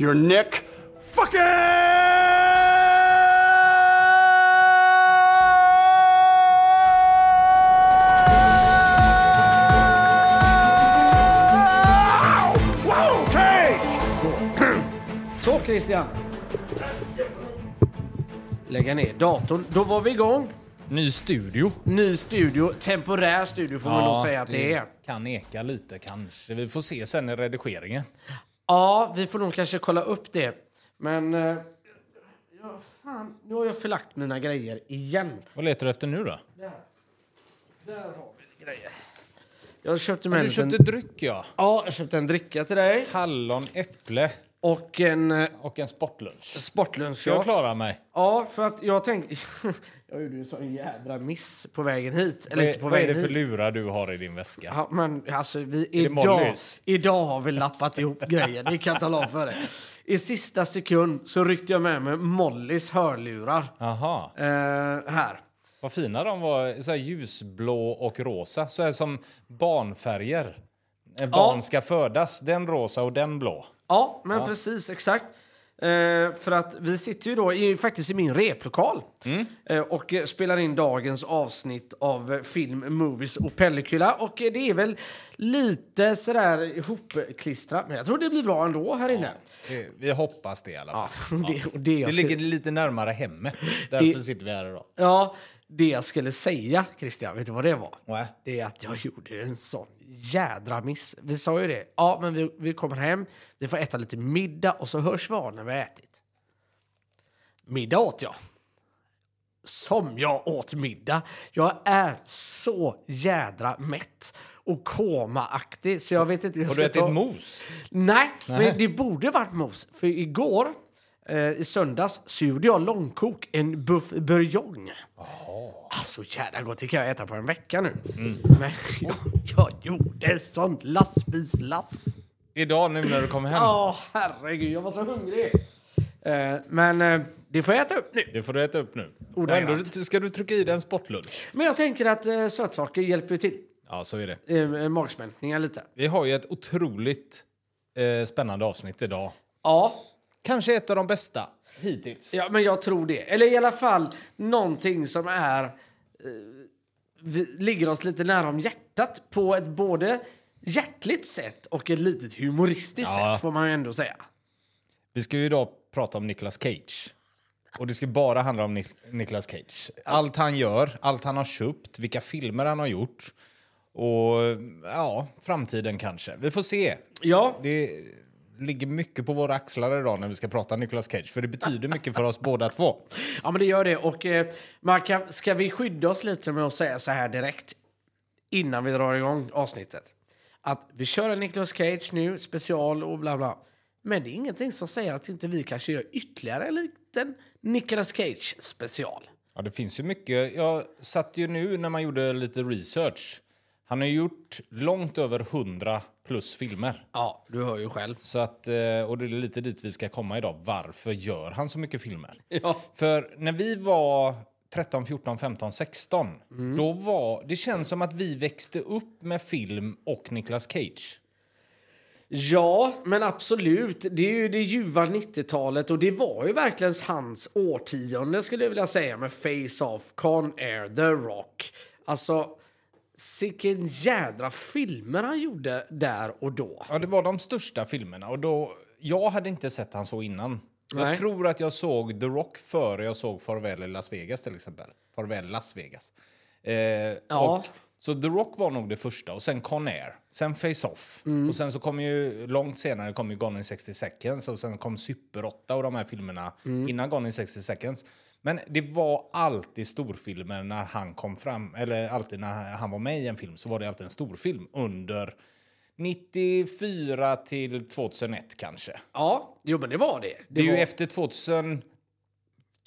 You're Nick fucking. Wow, Cage! Så Christian. Lägga ner datorn. Då var vi igång. Ny studio. Ny studio, temporär studio får man nog säga att det är. kan eka lite kanske. Vi får se sen i redigeringen. Ja, vi får nog kanske kolla upp det. Men... eh, Ja, fan, nu har jag förlagt mina grejer igen. Vad letar du efter nu då? Där har vi grejer. Jag köpte med Du en köpte liten... dryck ja. Ja, jag köpte en dricka till dig. Hallon, äpple Och en eh, och en sportlunch. sportlunch. Jag Ja. klara mig? ja, för att jag tänkte... jag gjorde ju sån jädra miss på vägen hit. Eller inte är, på vad är vägen det för hit. lurar du har i din väska? Ja, men alltså, vi, idag, idag har vi lappat ihop grejer. Det kan jag tala om för dig. I sista sekund så ryckte jag med mig Mollys hörlurar. Aha. Eh, här. Vad fina de var. Så här ljusblå och rosa. Så här som barnfärger. Barn ska födas. Den rosa och den blå. Ja, men precis, exakt. Eh, för att vi sitter ju då i, faktiskt i min replokal eh, och spelar in dagens avsnitt av film, movies och pellicula. Och det är väl lite sådär ihopklistrat, men jag tror det blir bra ändå här inne. Det- Vi hoppas det i alla fall. Det, och det, jag Det skulle, ligger lite närmare hemmet. Därför Det- sitter vi här idag. ja, det jag skulle säga, Christian, vet du vad det var? Nej. Det är att jag gjorde en sån jädra miss. Vi sa ju det. Ja, men vi, vi kommer hem, vi får äta lite middag och så hörs vi av när vi har ätit. Middag åt jag. Som jag åt middag. Jag är så jädra mätt och komaaktig så jag vet inte hur jag Har du ätit ta- mos? Nej, men det borde varit mos. För igår, eh, i söndags, så gjorde jag långkok, en buff bourgogne. Alltså jävla gott, det kan jag äta på en vecka nu. Men jag, jag gjorde sånt lastbilslass. Idag nu när du kommer hem? Ja, herregud, jag var så hungrig. Eh, men eh, det får jag äta upp nu. Det får du äta upp nu. Ordagrant. ändå ska du trycka i dig en sportlunch. Men jag tänker att eh, sötsaker hjälper till. Ja, så är det. Eh, magsmältningar lite. Vi har ju ett otroligt eh, spännande avsnitt idag. Ja, Kanske ett av de bästa hittills. Ja, men jag tror det. Eller i alla fall någonting som är... Eh, vi, ligger oss lite nära om hjärtat på ett både hjärtligt sätt och ett litet humoristiskt Ja. sätt får man ju ändå säga. Vi ska ju idag prata om Nicolas Cage. Och det ska bara handla om Nic- Nicolas Cage. Allt han gör, allt han har köpt, vilka filmer han har gjort. Och ja, framtiden kanske. Vi får se. Ja, Det ligger mycket på våra axlar idag när vi ska prata Nicolas Cage. För det betyder mycket för oss båda två. ja men det gör det. Och eh, man kan, ska vi skydda oss lite med att säga så här direkt innan vi drar igång avsnittet? Att vi kör en Nicolas Cage nu, special och bla bla. Men det är ingenting som säger att inte vi kanske gör ytterligare en liten Nicolas Cage special. Ja, det finns ju mycket. Jag satt ju nu när man gjorde lite research. Han har gjort långt över 100 plus filmer. Ja, du hör ju själv. Så att, eh, och det är lite dit vi ska komma idag. Varför gör han så mycket filmer? Ja. För när vi var 13, 14, 15, 16, då var det känns som att vi växte upp med film och Nicolas Cage. Ja, men absolut. Det är ju det ljuva 90-talet och det var ju verkligen hans årtionde skulle jag vilja säga med Face-Off, Con Air, The Rock. Alltså, vilken jädra filmer han gjorde där och då. Ja, det var de största filmerna och då, jag hade inte sett han så innan. Nej. Jag tror att jag såg The Rock före jag såg Farväl i Las Vegas till exempel. Farväl Las Vegas. Eh, Ja. och, så The Rock var nog det första och sen Con Air, sen Face Off och sen så kom ju långt senare kom ju Gone in 60 seconds och sen kom Super 8 och de här filmerna innan Gone in 60 seconds. Men det var alltid storfilmer när han kom fram, eller alltid när han var med i en film så var det alltid en storfilm under 94 till 2001 kanske. Ja, jo men det var det. Det är var... ju efter 2003,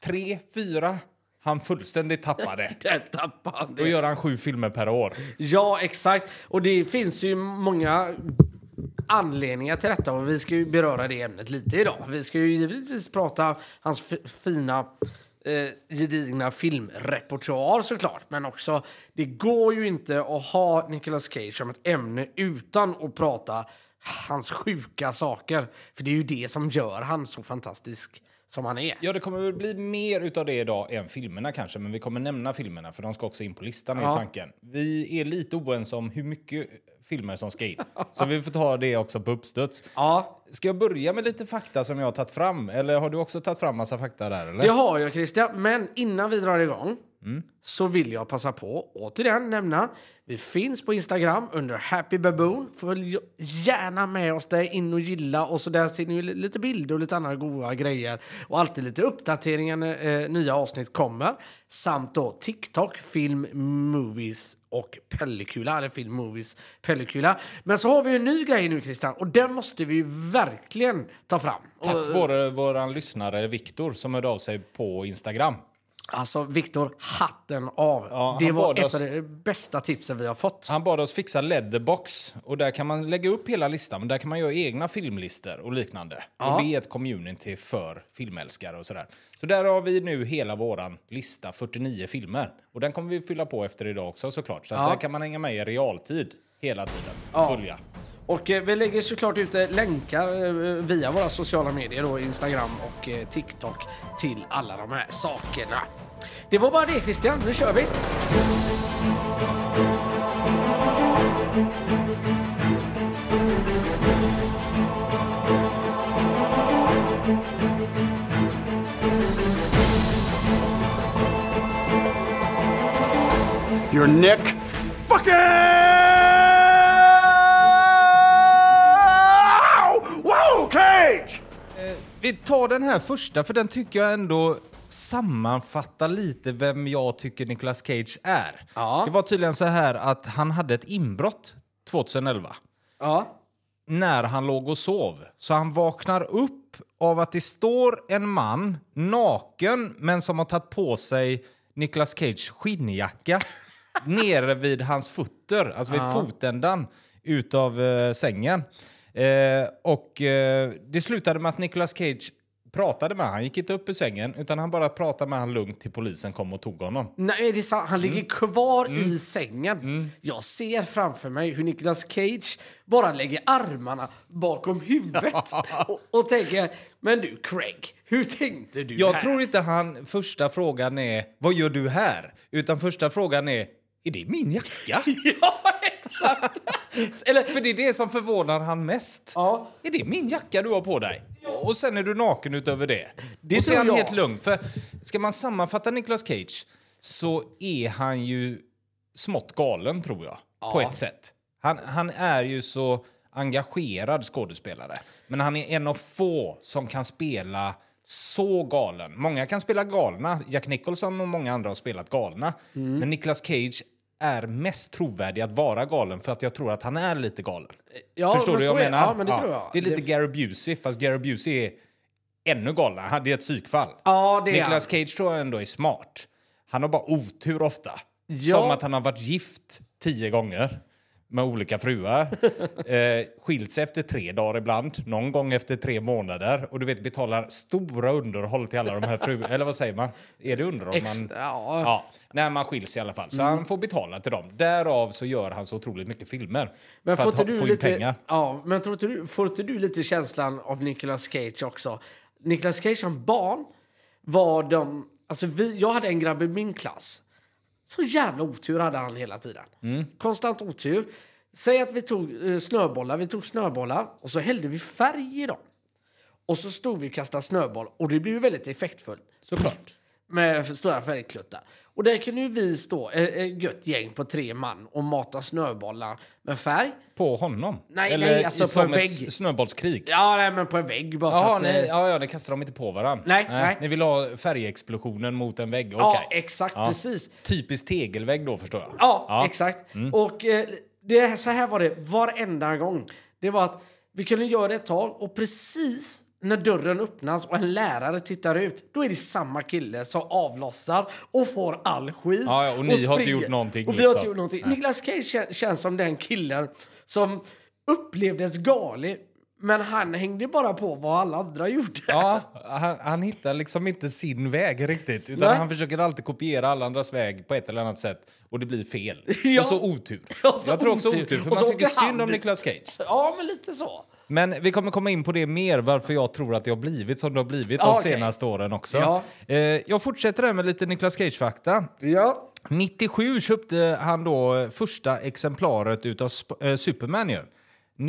2004 han fullständigt tappade. Där tappade han Då det. gör han sju filmer per år. Ja, exakt. Och det finns ju många anledningar till detta och vi ska ju beröra det ämnet lite idag. Vi ska ju givetvis prata hans fina eh, gedigna filmrepertoar såklart. Men också, det går ju inte att ha Nicolas Cage som ett ämne utan att prata hans sjuka saker. För det är ju det som gör han så fantastisk som han är. Ja, det kommer väl bli mer utav det idag än filmerna kanske, men vi kommer nämna filmerna för de ska också in på listan Ja. i tanken. Vi är lite oense om hur mycket filmer som ska in, så vi får ta det också på uppstuds. Ja, Ska jag börja med lite fakta som jag har tagit fram, eller har du också tagit fram massa fakta där eller? det har jag Christian. Men innan vi drar igång Mm. så vill jag passa på återigen nämna. Vi finns på Instagram under Happy Baboon. Följ gärna med oss där in och gilla och så där ser ni lite bilder och lite andra goda grejer och alltid lite uppdateringar när eh, nya avsnitt kommer. Samt då TikTok, film, movies och pellikula, eller film, movies, pellikula. Men så har vi en ny grej nu Christian och den måste vi verkligen ta fram. Tack vare våran lyssnare Viktor som hörde av sig på Instagram. Alltså Viktor, hatten av. Ja, det var ett oss- av de bästa tipsen vi har fått. Han bad oss fixa Leatherbox och där kan man lägga upp hela listan, men där kan man göra egna filmlistor och liknande. Ja. Och det är ett community för filmälskare och sådär. Så där har vi nu hela våran lista, 49 filmer. Och den kommer vi fylla på efter idag också såklart. Så Ja. där kan man hänga med i realtid hela tiden och Ja. följa. Och eh, vi lägger såklart ut eh, länkar eh, via våra sociala medier, då, Instagram och TikTok, till alla de här sakerna. Det var bara det Christian, nu kör vi! You're Nick fucking Vi tar den här första, för den tycker jag ändå sammanfattar lite vem jag tycker Nicolas Cage är. Ja. Det var tydligen så här att han hade ett inbrott 2011. Ja. när han låg och sov. Så han vaknar upp av att det står en man naken men som har tagit på sig Nicolas Cage skinnjacka nere vid hans fötter, alltså vid fotändan utav eh, sängen. Eh, och eh, det slutade med att Nicolas Cage pratade med. Han gick inte upp ur sängen utan han bara pratade med honom lugnt till polisen kom och tog honom. Nej, det är sant. Han ligger kvar Mm. i sängen. Jag ser framför mig hur Nicolas Cage bara lägger armarna bakom huvudet och, och tänker, men du Craig, hur tänkte du Jag här? tror inte han första frågan är vad gör du här? Utan första frågan är är det min jacka? Ja, exakt! Eller, För det är det som förvånar han mest. Ja. Är det min jacka du har på dig? Och sen är du naken utöver det. Det och så är han jag. helt lugn. För ska man sammanfatta Nicolas Cage så är han ju smått galen tror jag. På ett sätt. Han, han är ju så engagerad skådespelare. Men han är en av få som kan spela så galen. Många kan spela galna. Jack Nicholson och många andra har spelat galna. Mm. Men Nicolas Cage är mest trovärdig att vara galen för att jag tror att han är lite galen. ja, Förstår du jag menar? Ja, men det jag. Det är lite Gary Busey, fast Gary Busey är ännu galnare. Han är ett psykfall. Ja, det Nicolas. Cage tror jag ändå är smart. Han har bara otur ofta. Ja. Som att han har varit gift tio gånger med olika fruar. eh, sig efter tre dagar ibland, någon gång efter tre månader. Och du vet, betalar stora underhåll till alla de här fruarna. Eller vad säger man? Är det underhåll? Ex- man... ja. ja. När man skiljs i alla fall. Så Mm. han får betala till dem. Därav så gör han så otroligt mycket filmer. Men för får att du få in lite, pengar. Ja, men tror inte du, får inte du lite känslan av Nicolas Cage också? Nicolas Cage som barn var de... Alltså vi, jag hade en grabb i min klass. Så jävla otur hade han hela tiden. Mm. Konstant otur. Säg att vi tog eh, snöbollar. Vi tog snöbollar och så hällde vi färg i dem. Och så stod vi och kastade snöboll och det blev ju väldigt effektfullt. Såklart. Med stora färgkluttar. Och där kunde ju vi stå, eh, ett gött gäng på tre man och mata snöbollar med färg. På honom? Nej, Eller nej, alltså på som en ett vägg. s- snöbollskrig? Ja, nej, men på en vägg bara Jaha, för att... nej, eh, ja, ja, ni kastar dem inte på varandra. Nej, nej. Ni vill ha färgexplosionen mot en vägg? Ja, Okej. exakt, precis. Typiskt tegelvägg då, förstår jag. Ja, exakt. Och eh, det, så här var det varenda gång. Det var att vi kunde göra det ett tag och precis när dörren öppnas och en lärare tittar ut, då är det samma kille som avlossar och får all skit. Ja, ja, och ni har inte gjort någonting, Och vi har inte liksom. gjort någonting. Niklas Cage kän- känns som den killen som upplevdes galet Men han hängde bara på vad alla andra gjorde. Ja, han, han hittar liksom inte sin väg riktigt. Utan Nej. han försöker alltid kopiera alla andras väg på ett eller annat sätt. Och det blir fel. Ja. Och så otur. Och så Jag tror också otur. otur, för Och man tycker synd om. Nicolas Cage. Ja, men lite så. Men vi kommer komma in på det mer, varför jag tror att det har blivit som det har blivit de okej. senaste åren också. Ja. Eh, jag fortsätter här med lite Nicolas Cage-fakta. Ja. 97 köpte han då första exemplaret utav eh, Superman ju.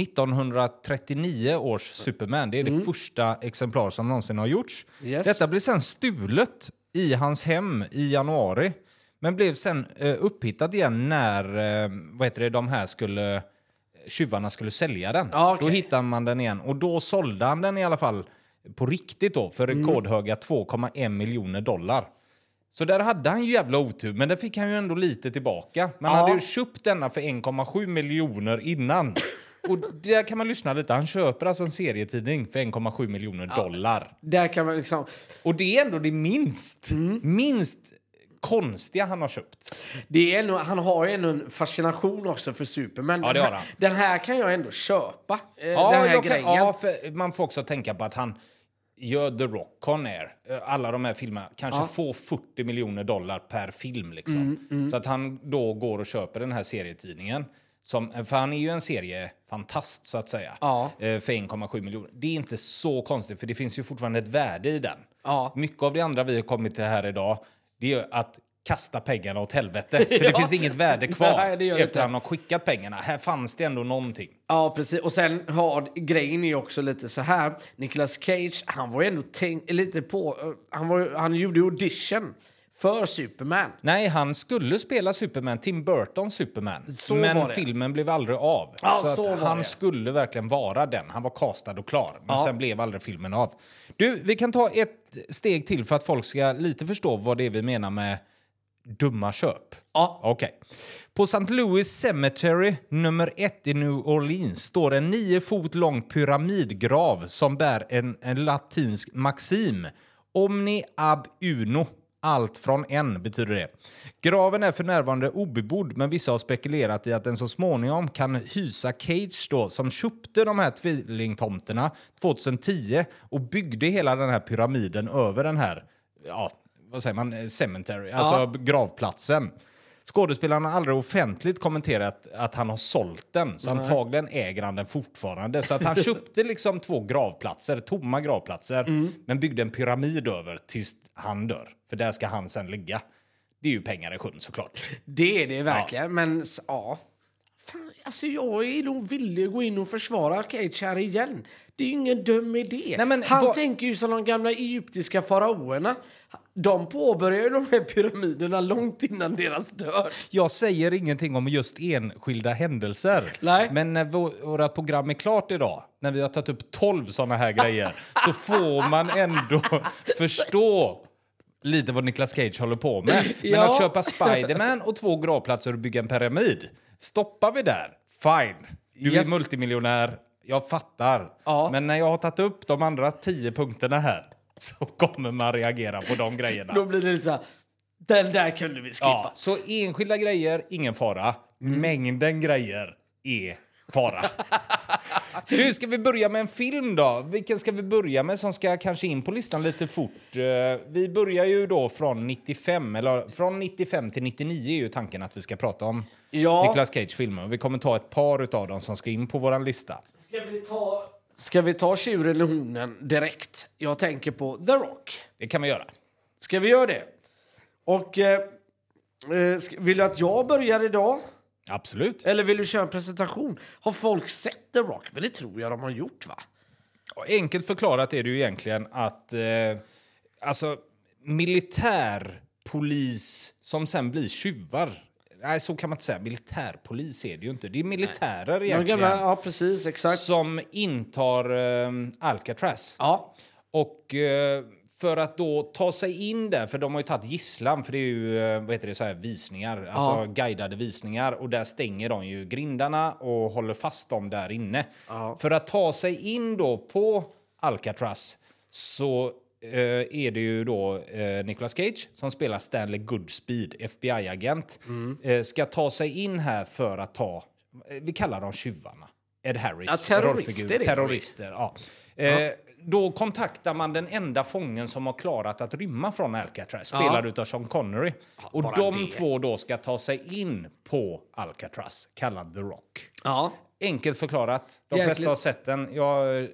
1939 års Superman. Det är det första exemplar som någonsin har gjorts. Yes. Detta blev sen stulet i hans hem i januari. Men blev sen eh, upphittat igen när eh, vad heter det, de här skulle, tjuvarna skulle sälja den. Ja, okej. Då hittade man den igen. Och då sålde han den i alla fall på riktigt då för Mm. rekordhöga 2,1 miljoner dollar. Så där hade han ju jävla otur, men där fick han ju ändå lite tillbaka. Man Ja. hade ju köpt denna för 1,7 miljoner innan. Och där kan man lyssna lite. Han köper alltså en serietidning för 1,7 miljoner dollar. Där kan man liksom... Och det är ändå det minst, Mm. minst konstiga han har köpt. Det är ändå, han har ju ändå en fascination också för Superman. Ja, det Den har här- han. Den här kan jag ändå köpa. eh, Ja, den här kan, ja, man får också tänka på att han gör The Rock Con Air. Eh, Alla de här filmerna kanske Ja. får 40 miljoner dollar per film. Liksom. Mm, Så att han då går och köper den här serietidningen. Som, för han är ju en seriefantast så att säga. Ja. eh, För 1,7 miljoner. Det är inte så konstigt för det finns ju fortfarande ett värde i den. Ja. Mycket av det andra vi har kommit till här idag det är att kasta pengarna åt helvete. För det Ja. finns inget värde kvar Nej, det efter inte. han har skickat pengarna. Här fanns det ändå någonting. Ja, precis. Och sen har grejen är också lite så här. Nicolas Cage, han var ju ändå tänk, lite på... eh, Han, var, han gjorde audition för Superman. Nej, han skulle spela Superman, Tim Burtons Superman. Så men filmen blev aldrig av. Ja, så så att han det. skulle verkligen vara den. Han var castad och klar. Men Ja. sen blev aldrig filmen av. Du, vi kan ta ett steg till för att folk ska lite förstå vad det är vi menar med dumma köp. Ja. Okej. På St. Louis Cemetery nummer ett i New Orleans står en nio fot lång pyramidgrav som bär en, en latinsk maxim. Omni ab uno. Allt från en betyder det. Graven är för närvarande obebodd, men vissa har spekulerat i att den så småningom kan hysa Cage då, som köpte de här tvillingtomterna 2010 och byggde hela den här pyramiden över den här, ja, vad säger man, Eh, cemetery, alltså gravplatsen. Skådespelaren har aldrig offentligt kommenterat att han har sålt den, så antagligen äger han den fortfarande. Så att han köpte liksom två gravplatser, tomma gravplatser, men byggde en pyramid över tills han dör. För där ska han sen ligga. Det är ju pengar i sjön såklart. Det är det verkligen, men s- ja. Alltså jag är nog villig att gå in och försvara Cage här igen. Det är ju ingen dum idé. Nej, men Han tänker ju som de gamla egyptiska faraoerna. De påbörjade de här pyramiderna långt innan deras död. Jag säger ingenting om just enskilda händelser. Nej. Men när vå- vårt program är klart idag, när vi har tagit upp 12 såna här grejer, så får man ändå förstå lite vad Nicolas Cage håller på med. Men Ja. att köpa Spiderman och två gravplatser och bygga en pyramid, stoppar vi där, fine. Du är Yes. multimiljonär, jag fattar. Ja. Men när jag har tagit upp de andra tio punkterna här så kommer man reagera på de grejerna. Då blir det lite så här, den där kunde vi skippa. Ja, så enskilda grejer, ingen fara. Mängden grejer är fara. du, ska vi börja med en film då? Vilken ska vi börja med som ska kanske in på listan lite fort? Eh, Vi börjar ju då från 95, eller från 95 till 99 är ju tanken att vi ska prata om Ja. Nicolas Cage-filmer. Vi kommer ta ett par utav dem som ska in på våran lista. Ska vi ta... Ska vi ta tjuren eller honen direkt? Jag tänker på The Rock. Det kan vi göra. Ska vi göra det? Och... Eh, eh, vill du att jag börjar idag? Absolut. Eller vill du köra en presentation? Har folk sett The Rock? Men det tror jag de har gjort, va? Och Enkelt förklarat är det ju egentligen att eh, alltså, militärpolis som sen blir tjuvar. Nej, så kan man inte säga. Militärpolis är det ju inte. Det är militärer De egentligen gamla, ja, precis. Exakt. som intar eh, Alcatraz. Ja. Och eh, för att då ta sig in där, för de har ju tagit gisslan, för det är ju eh, vad heter det, så här, visningar, alltså guidade visningar. Och där stänger de ju grindarna och håller fast dem där inne. För att ta sig in då på Alcatraz så är det ju då eh, Nicolas Cage som spelar Stanley Goodspeed, FBI-agent, eh, ska ta sig in här för att ta, eh, vi kallar dem tjuvarna. Ed Harris Ja, terrorister. Terrorister, ja. Eh, då kontaktar man den enda fången som har klarat att rymma från Alcatraz, spelad utav Sean Connery. och bara de det. två då ska ta sig in på Alcatraz, kallad The Rock. Ja. Enkelt förklarat. De Jäkligt. flesta har sett den. Jag eh,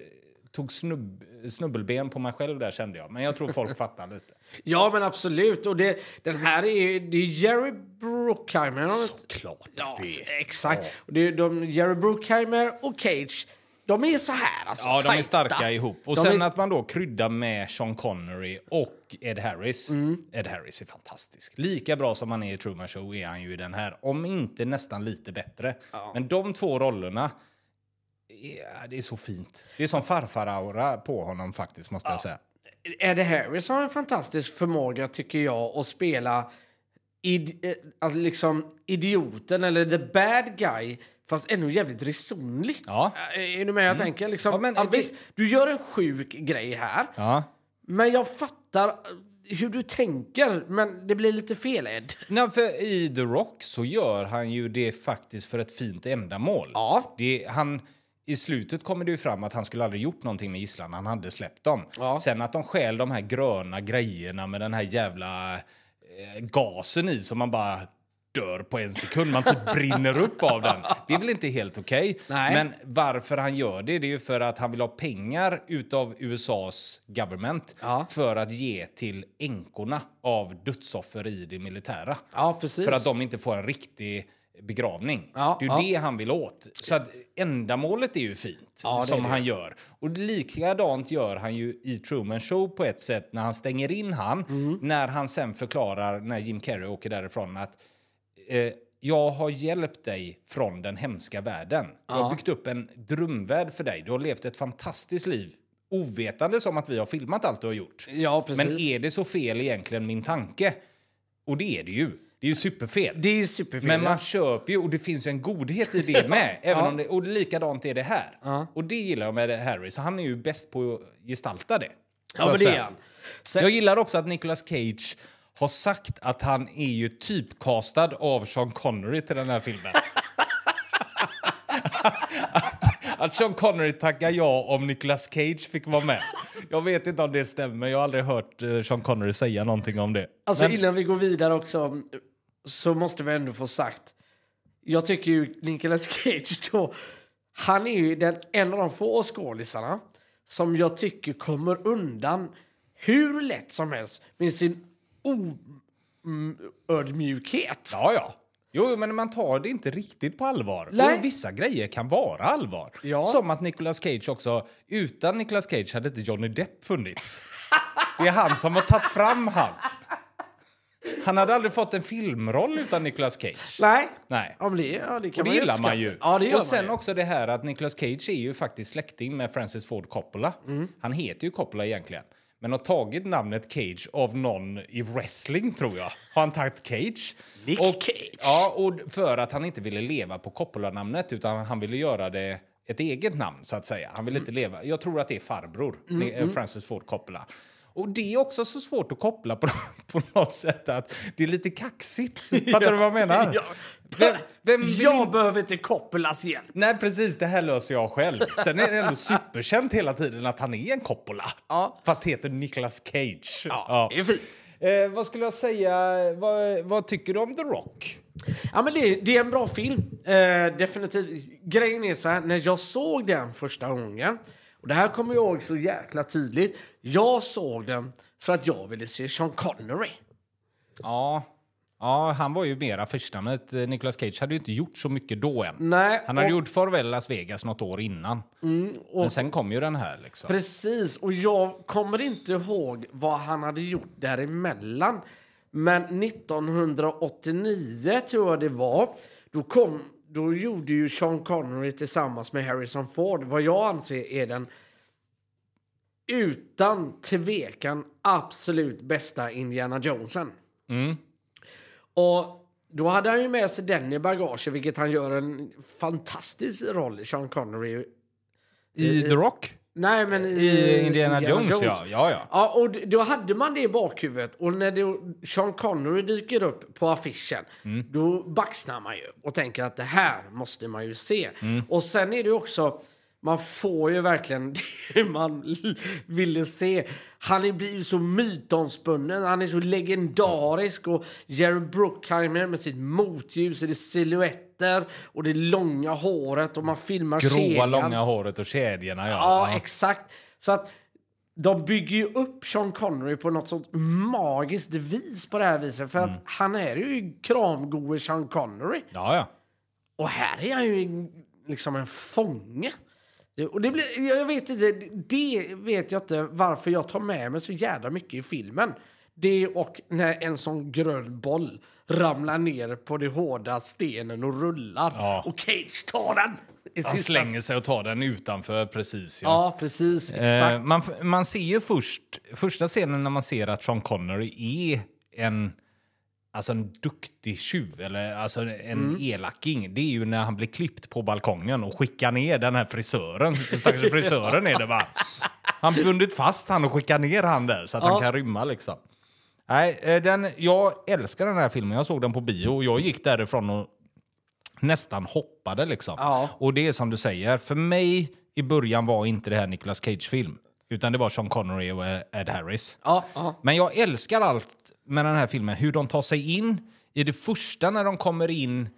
tog snubb, snubbelben på mig själv där kände jag. Men jag tror folk fattar lite. ja, men absolut. Och det, den här är ju det är Jerry Bruckheimer. Klart Ja, det. exakt. Och det är de, Jerry Bruckheimer och Cage. De är så här alltså. Ja, de är tajta. starka ihop. Och De sen är- att man då kryddar med Sean Connery och Ed Harris. Mm. Ed Harris är fantastisk. Lika bra som han är i Truman Show är han ju i den här. Om inte nästan lite bättre. Men de två rollerna, ja, det är så fint. Det är som farfar-aura på honom faktiskt, måste jag säga. Eddie Harris har en fantastisk förmåga, tycker jag, att spela id, eh, alltså liksom idioten eller the bad guy fast ändå jävligt resonlig. Ja. Eh, Är du med jag tänker? Liksom, Ja, men ja, det- visst, du gör en sjuk grej här, Ja. men jag fattar eh, hur du tänker, men det blir lite fel, Ed. Nej, för I The Rock så gör han ju det faktiskt för ett fint ändamål. Ja. Det, han, I slutet kommer det ju fram att han skulle aldrig gjort någonting med gisslan, han hade släppt dem. Ja. Sen att de stjäl de här gröna grejerna med den här jävla eh, gasen i som man bara dör på en sekund. Man typ brinner upp av den. Det är väl inte helt okej. Nej. Men varför han gör det, det är ju för att han vill ha pengar utav USAs government Ja. för att ge till änkorna av dödsoffer i det militära. Ja, precis. För att de inte får en riktig begravning. Ja, det är ju ja. det han vill åt. Så att ändamålet är ju fint, Ja, som det. han gör. Och likadant gör han ju i Truman Show på ett sätt när han stänger in han, Mm. när han sen förklarar, när Jim Carrey åker därifrån, att eh, jag har hjälpt dig från den hemska världen. Jag har byggt upp en drömvärld för dig. Du har levt ett fantastiskt liv. Ovetande som att vi har filmat allt du har gjort. Men är det så fel egentligen min tanke? Och det är det ju. Det är ju superfel. Det är superfel. Men ja. man köper ju, och det finns ju en godhet i det med. även om det, och likadant är det här. Och det gillar jag med Harry, så han är ju bäst på att gestalta det. Ja, men det är han. Sen, Jag gillar också att Nicolas Cage har sagt att han är ju typcastad av Sean Connery till den här filmen. att, att Sean Connery tackar ja om Nicolas Cage fick vara med. Jag vet inte om det stämmer, jag har aldrig hört eh, Sean Connery säga någonting om det. Alltså Men- innan vi går vidare också så måste vi ändå få sagt. Jag tycker ju Nicolas Cage då, han är ju den, en av de få skådisarna som jag tycker kommer undan hur lätt som helst med sin oödmjukhet. Ja, ja. Jo, men man tar det inte riktigt på allvar. Nej. Och vissa grejer kan vara allvar. Ja. Som att Nicolas Cage också... Utan Nicolas Cage hade inte Johnny Depp funnits. Det är han som har tagit fram han. Han hade aldrig fått en filmroll utan Nicolas Cage. Nej. Nej. Ja, det, ja, det kan Och det man gillar man ju. Ja, det och sen också det här att Nicolas Cage är ju faktiskt släkting med Francis Ford Coppola. Mm. Han heter ju Coppola egentligen. Men har tagit namnet Cage av någon i wrestling, tror jag. Har han tagit Cage? Nick och, Cage. Ja, och för att han inte ville leva på Coppola-namnet utan han ville göra det ett eget namn, så att säga. Han vill Mm. inte leva... Jag tror att det är farbror, eh, Francis Ford Coppola. Och det är också så svårt att koppla på, på något sätt att det är lite kaxigt. Fattar du vad jag menar? Ja. Vem, vem vill jag behöver inte Coppolas hjälp. Nej, precis. Det här löser jag själv. Sen är det ändå superkänt hela tiden att han är en Coppola. Ja. Fast heter Nicolas Cage. Ja, det är fint. Eh, vad skulle jag säga? Vad, vad tycker du om The Rock? Ja, men det, det är en bra film. Eh, definitivt. Grejen är så här, när jag såg den första gången, och det här kommer jag ihåg så jäkla tydligt. Jag såg den för att jag ville se Sean Connery. Ja. Ja, han var ju mera förstnamnet. Eh, Nicolas Cage hade ju inte gjort så mycket då än. Nej, Han hade och- gjort Farväl Las Vegas något år innan. Men sen kom ju den här liksom. Precis, och jag kommer inte ihåg vad han hade gjort däremellan. Men 1989 tror jag det var, då, kom, då gjorde ju Sean Connery tillsammans med Harrison Ford vad jag anser är den utan tvekan absolut bästa Indiana Jonesen. Och då hade han ju med sig den i bagaget, vilket han gör en fantastisk roll, Sean Connery. I The Rock? Nej, men i, I Indiana, Jones, ja. ja, ja. Ja, och då hade man det i bakhuvudet. Och när då Sean Connery dyker upp på affischen, Mm. då baxnar man ju och tänker att det här måste man ju se. Mm. Och sen är det också, man får ju verkligen det man ville se. Han är- blir ju så mytomspunnen, han är så legendarisk och Jerry Bruckheimer med sitt motljus, det är silhuetter och det långa håret och man filmar Gråa, kedjan. långa håret och kedjorna. Ja. Ja, exakt. Så att de bygger ju upp Sean Connery på något sånt magiskt vis på det här viset. För Mm. att han är ju kramgode Sean Connery. ja, ja. Och här är han ju liksom en fånge. Och det blir, jag vet inte, det vet jag inte varför jag tar med mig så jävla mycket i filmen. Det och när en sån grön boll ramlar ner på den hårda stenen och rullar. Ja. Och Cage tar den! i Han sista- slänger sig och tar den utanför precis. Ja. Ja, precis. Exakt. Eh, man, man ser ju först, första scenen när man ser att Sean Connery är en, alltså en duktig tjuv, eller alltså en Mm. elaking. Det är ju när han blir klippt på balkongen och skickar ner den här frisören. Stackars frisören är det va? Han bundit fast han och skickar ner han där så att han Ja. kan rymma liksom. Nej, eh, den, jag älskar den här filmen. Jag såg den på bio och jag gick därifrån och nästan hoppade liksom. Ja. Och det är som du säger, för mig i början var inte det här Nicolas Cage-film. Utan det var Sean Connery och Ed Harris. Ja, ja. Men jag älskar allt med den här filmen. Hur de tar sig in. I det första när de kommer in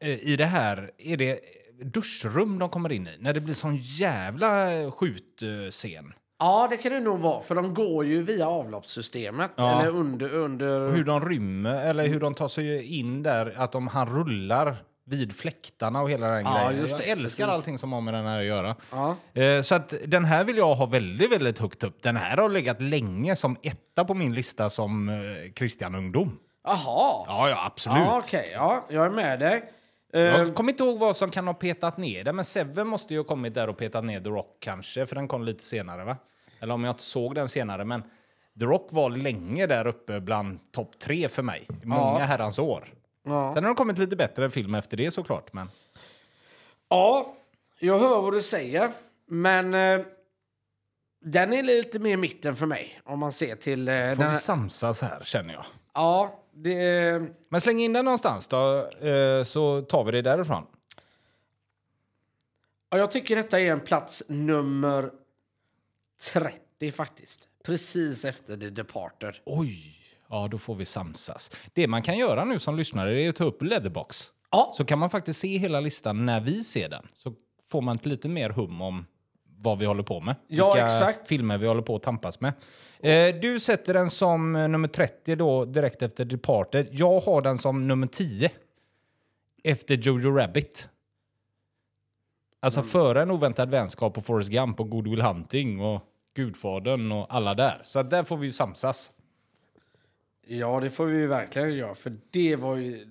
eh, i det här, är det duschrum de kommer in i? När det blir sån jävla skjutscen. Ja, det kan det nog vara. För de går ju via avloppssystemet. Ja. Eller under... under... Hur de rymmer, eller hur de tar sig in där. Att de, han rullar vid fläktarna och hela den Ja, grejen. just det, jag älskar precis. allting som har med den här att göra. Ja. Eh, Så att den här vill jag ha väldigt, väldigt högt upp. Den här har legat länge som etta på min lista som eh, Christian-ungdom. Jaha. Ja, ja, absolut. Ja, okej. Ja, jag är med dig. Eh, Jag kommer inte ihåg vad som kan ha petat ner det, men Seven måste ju ha kommit där och petat ner The Rock kanske, för den kom lite senare va? Eller om jag inte såg den senare, men The Rock var länge där uppe bland topp tre för mig. i Många Ja. herrans år. ja. Sen har det kommit lite bättre film efter det såklart, men ja, jag hör vad du säger. Men eh, den är lite mer mitten för mig. Om man ser till... Eh, får den, vi samsas här känner jag. ja, det... Men släng in den någonstans då, eh, så tar vi det därifrån. Ja, jag tycker detta är en plats nummer 30 faktiskt. Precis efter The Departed. Oj! Ja, då får vi samsas. Det man kan göra nu som lyssnare är att ta upp Leatherbox. Ja, Så kan man faktiskt se hela listan när vi ser den. Så får man ett lite mer hum om vad vi håller på med. Ja, Vilka exakt. filmer vi håller på att tampas med. Eh, du sätter den som eh, nummer 30 då, direkt efter Departed. Jag har den som nummer 10. Efter Jojo Rabbit. Alltså Mm. före en oväntad vänskap och Forrest Gump och Good Will Hunting och Gudfadern och alla där. Så där får vi ju samsas. ja, det får vi ju verkligen göra. För det var ju,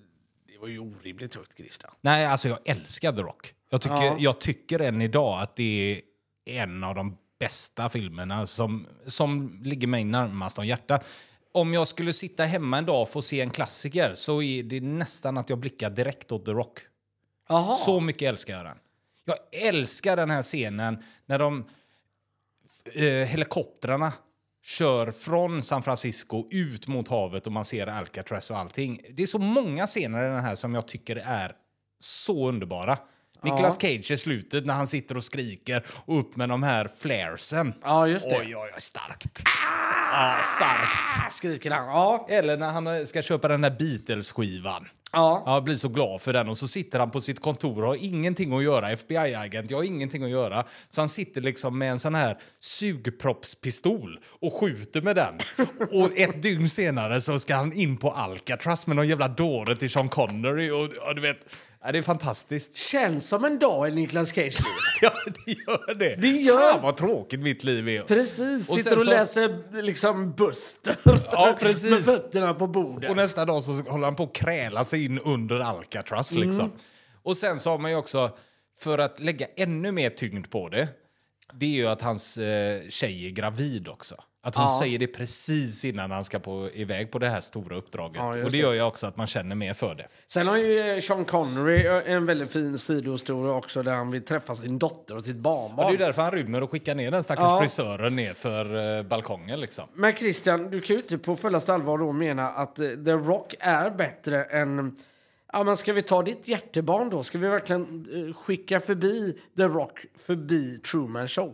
det var ju orimligt högt, Christian. Nej, alltså jag älskar The Rock. Jag tycker, Ja. jag tycker än idag att det är en av de bästa filmerna som, som ligger mig närmast om hjärtat. Om jag skulle sitta hemma en dag och få se en klassiker så är det nästan att jag blickar direkt åt The Rock. Jaha. Så mycket älskar jag den. Jag älskar den här scenen när de eh, helikoptrarna kör från San Francisco ut mot havet och man ser Alcatraz och allting. Det är så många scener i den här som jag tycker är så underbara. Nicolas Cage i slutet när han sitter och skriker och upp med de här flaresen. Ja, just det. Oj, oj, oj, starkt. Ja, starkt. Ah, skriker han. Ja. Eller när han ska köpa den där Beatles-skivan. Ja. Ja, jag blir så glad för den. Och så sitter han på sitt kontor och har ingenting att göra. FBI-agent, jag har ingenting att göra. Så han sitter liksom med en sån här sugproppspistol och skjuter med den. och ett dygn senare så ska han in på Alcatraz med någon jävla dåre till Sean Connery. Och, och du vet, ja, det är fantastiskt. Känns som en dag i Niklas Cage liv. Ja, det gör det. Det gör- Fan vad tråkigt mitt liv är. Precis. Och Sitter och så- läser liksom Buster. Ja, precis. Med fötterna på bordet. Och nästa dag så håller han på att kräla sig in under Alcatraz. Liksom. Och sen så har man ju också, för att lägga ännu mer tyngd på det, det är ju att hans eh, tjej är gravid också. Att hon Ja. säger det precis innan han ska på, iväg på det här stora uppdraget. Ja, och det, gör ju också att man känner mer för det. Sen har ju Sean Connery en väldigt fin sidohistoria också där han vill träffa sin dotter och sitt barnbarn. det är ju därför han rymmer och skickar ner den stackars Ja. frisören ner för eh, balkongen liksom. Men Christian, du kan ju inte på fullaste allvar då mena att eh, The Rock är bättre än... Ja, men ska vi ta ditt hjärtebarn då? Ska vi verkligen eh, skicka förbi The Rock förbi Truman Show?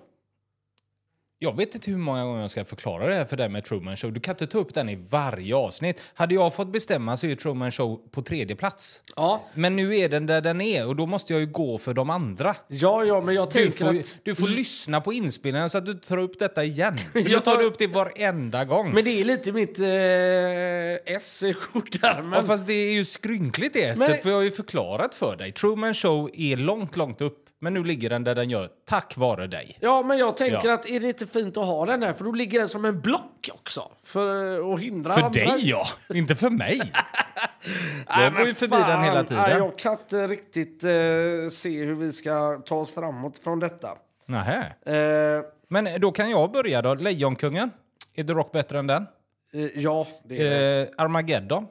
Jag vet inte hur många gånger jag ska förklara det här för dig med Truman Show. Du kan inte ta upp den i varje avsnitt. Hade jag fått bestämma så är Truman Show på tredje plats. Ja, Men nu är den där den är och då måste jag ju gå för de andra. ja, ja men jag Du tänker får, att... du får lyssna på inspelningen så att du tar upp detta igen. För. Nu tar du upp det varenda gång. Men det är lite mitt eh, S i skjortärmen. Ja, fast det är ju skrynkligt det esset, Men- för jag har ju förklarat för dig. Truman Show är långt, långt upp. Men nu ligger den där den gör, tack vare dig. Ja, men jag tänker Ja. att är det inte fint att ha den där? För då ligger den som en block också. För att hindra För andra. dig ja, inte för mig. Nej, Jag går ju förbi fan. den hela Nej, tiden. jag kan inte riktigt eh, se hur vi ska ta oss framåt från detta. Nähä. Eh, Men då kan jag börja då. Lejonkungen. Är The Rock bättre än den? eh, ja, det är det. Eh, Armageddon.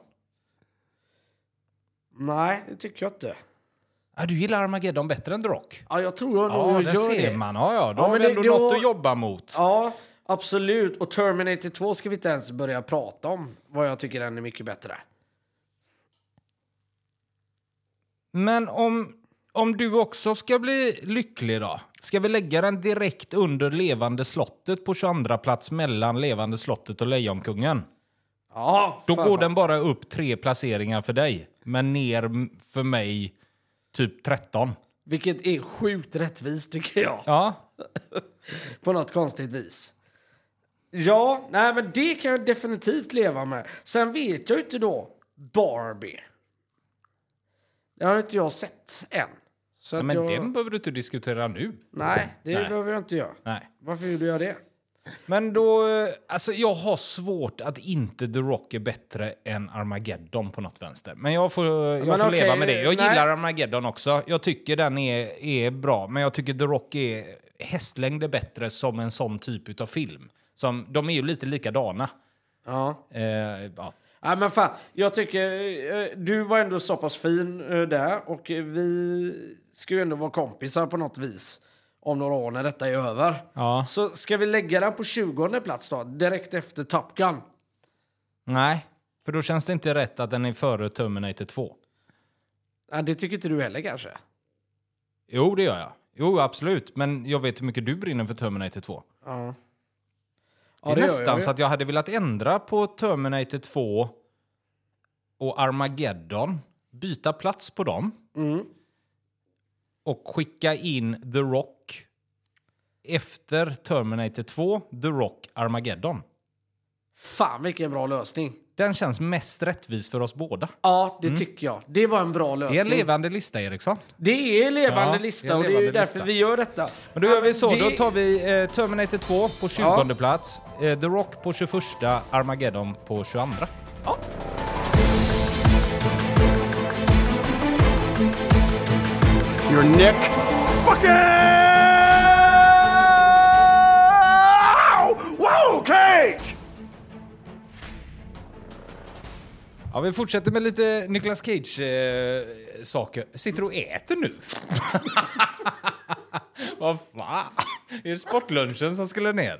Nej, det tycker jag inte. Ah, du gillar Armageddon bättre än The Rock? Ja, jag tror jag nog Ja, där gör ser det. man. Ja, ja. Då Ja, har vi det- ändå då- något att jobba mot. Ja, absolut. Och Terminator 2 ska vi inte ens börja prata om. Vad jag tycker den är mycket bättre. Men om, om du också ska bli lycklig då? Ska vi lägga den direkt under Levande slottet på 22 plats mellan Levande slottet och Lejonkungen? Ja, Då går den bara upp tre placeringar för dig, men ner för mig typ 13. Vilket är sjukt rättvist tycker jag. Ja, På något konstigt vis. Ja, nej men det kan jag definitivt leva med. Sen vet jag ju inte då Barbie. Det har inte jag sett än. Så att men jag... den behöver du inte diskutera nu. Nej, det Nej. behöver jag inte göra. Nej. Varför gjorde jag det? Men då, eh, alltså jag har svårt att inte The Rock är bättre än Armageddon på något vänster. Men jag får, jag Men får okej, leva med det. Jag nej. gillar Armageddon också. Jag tycker den är, är bra, men jag tycker The Rock är hästlängder bättre som en sån typ av film. Som, de är ju lite likadana. Ja. Eh, ja. Nej men fan, jag tycker eh, du var ändå så pass fin eh, där och eh, vi ska ju ändå vara kompisar på något vis om några år när detta är över. Ja. Så ska vi lägga den på 20 plats då, direkt efter Top Gun? Nej, för då känns det inte rätt att den är före Terminator 2. Nej, det tycker inte du heller kanske? Jo, det gör jag. Jo, absolut. Men jag vet hur mycket du brinner för Terminator 2. Ja. det är det gör nästan jag så att jag hade velat ändra på Terminator 2 och Armageddon. Byta plats på dem. Mm. Och skicka in The Rock efter Terminator 2, The Rock, Armageddon. Fan vilken bra lösning. Den känns mest rättvis för oss båda. Ja, det tycker jag. Det var en bra Det är lösning. en levande lista, Eriksson. Det är en levande Ja, lista det och det är ju levande därför lista. vi gör detta. Men då gör vi så. det- Då tar vi eh, Terminator 2 på 20 Ja. plats, eh, The Rock på 21, Armageddon på 22. Ja. Your Nick. Fucking. Whoa, Cage! Ja, vi fortsätter med lite Nicolas Cage-saker. Sitter du och äter nu? Vad fan? Är det sportlunchen som skulle ner?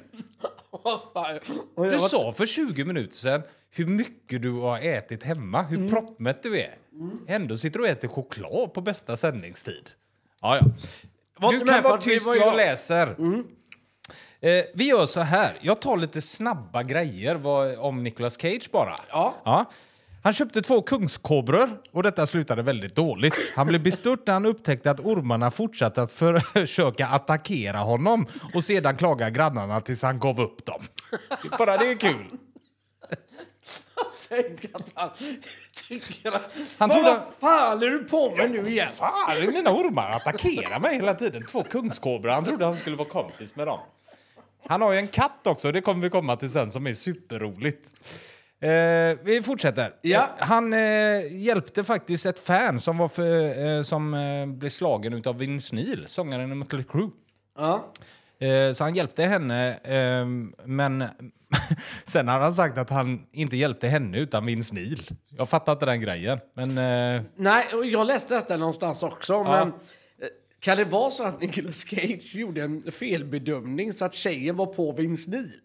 Du sa för 20 minuter sedan hur mycket du har ätit hemma, hur Mm. proppmätt du är. Ändå sitter du och äter choklad på bästa sändningstid. Ja, ja. Var Du kan vara tyst, jag läser. Eh, vi gör så här. Jag tar lite snabba grejer vad, om Nicolas Cage bara. Ja. ja. Han köpte två kungskobror och detta slutade väldigt dåligt. Han blev bestört när han upptäckte att ormarna fortsatte att försöka attackera honom och sedan klaga grannarna tills han gav upp dem. Bara det är kul. Tänk att han tycker att... Han trodde- vad fan är du på med nu igen? Fan, mina ormar attackerar mig hela tiden. Två kungskobror. Han trodde han skulle vara kompis med dem. Han har ju en katt också, det kommer vi komma till sen, som är superroligt. Eh, vi fortsätter. Ja. Eh, han eh, hjälpte faktiskt ett fan som, var för, eh, som eh, blev slagen av Vince Neil, sångaren i Mötley Crüe. Ja. Eh, så han hjälpte henne, eh, men sen har han sagt att han inte hjälpte henne utan Vince Neil. Jag fattar inte den grejen. Men eh, Nej, jag läste detta någonstans också, men... eh, Kan det vara så att Nicolas Cage gjorde en felbedömning så att tjejen var på Vince Neil?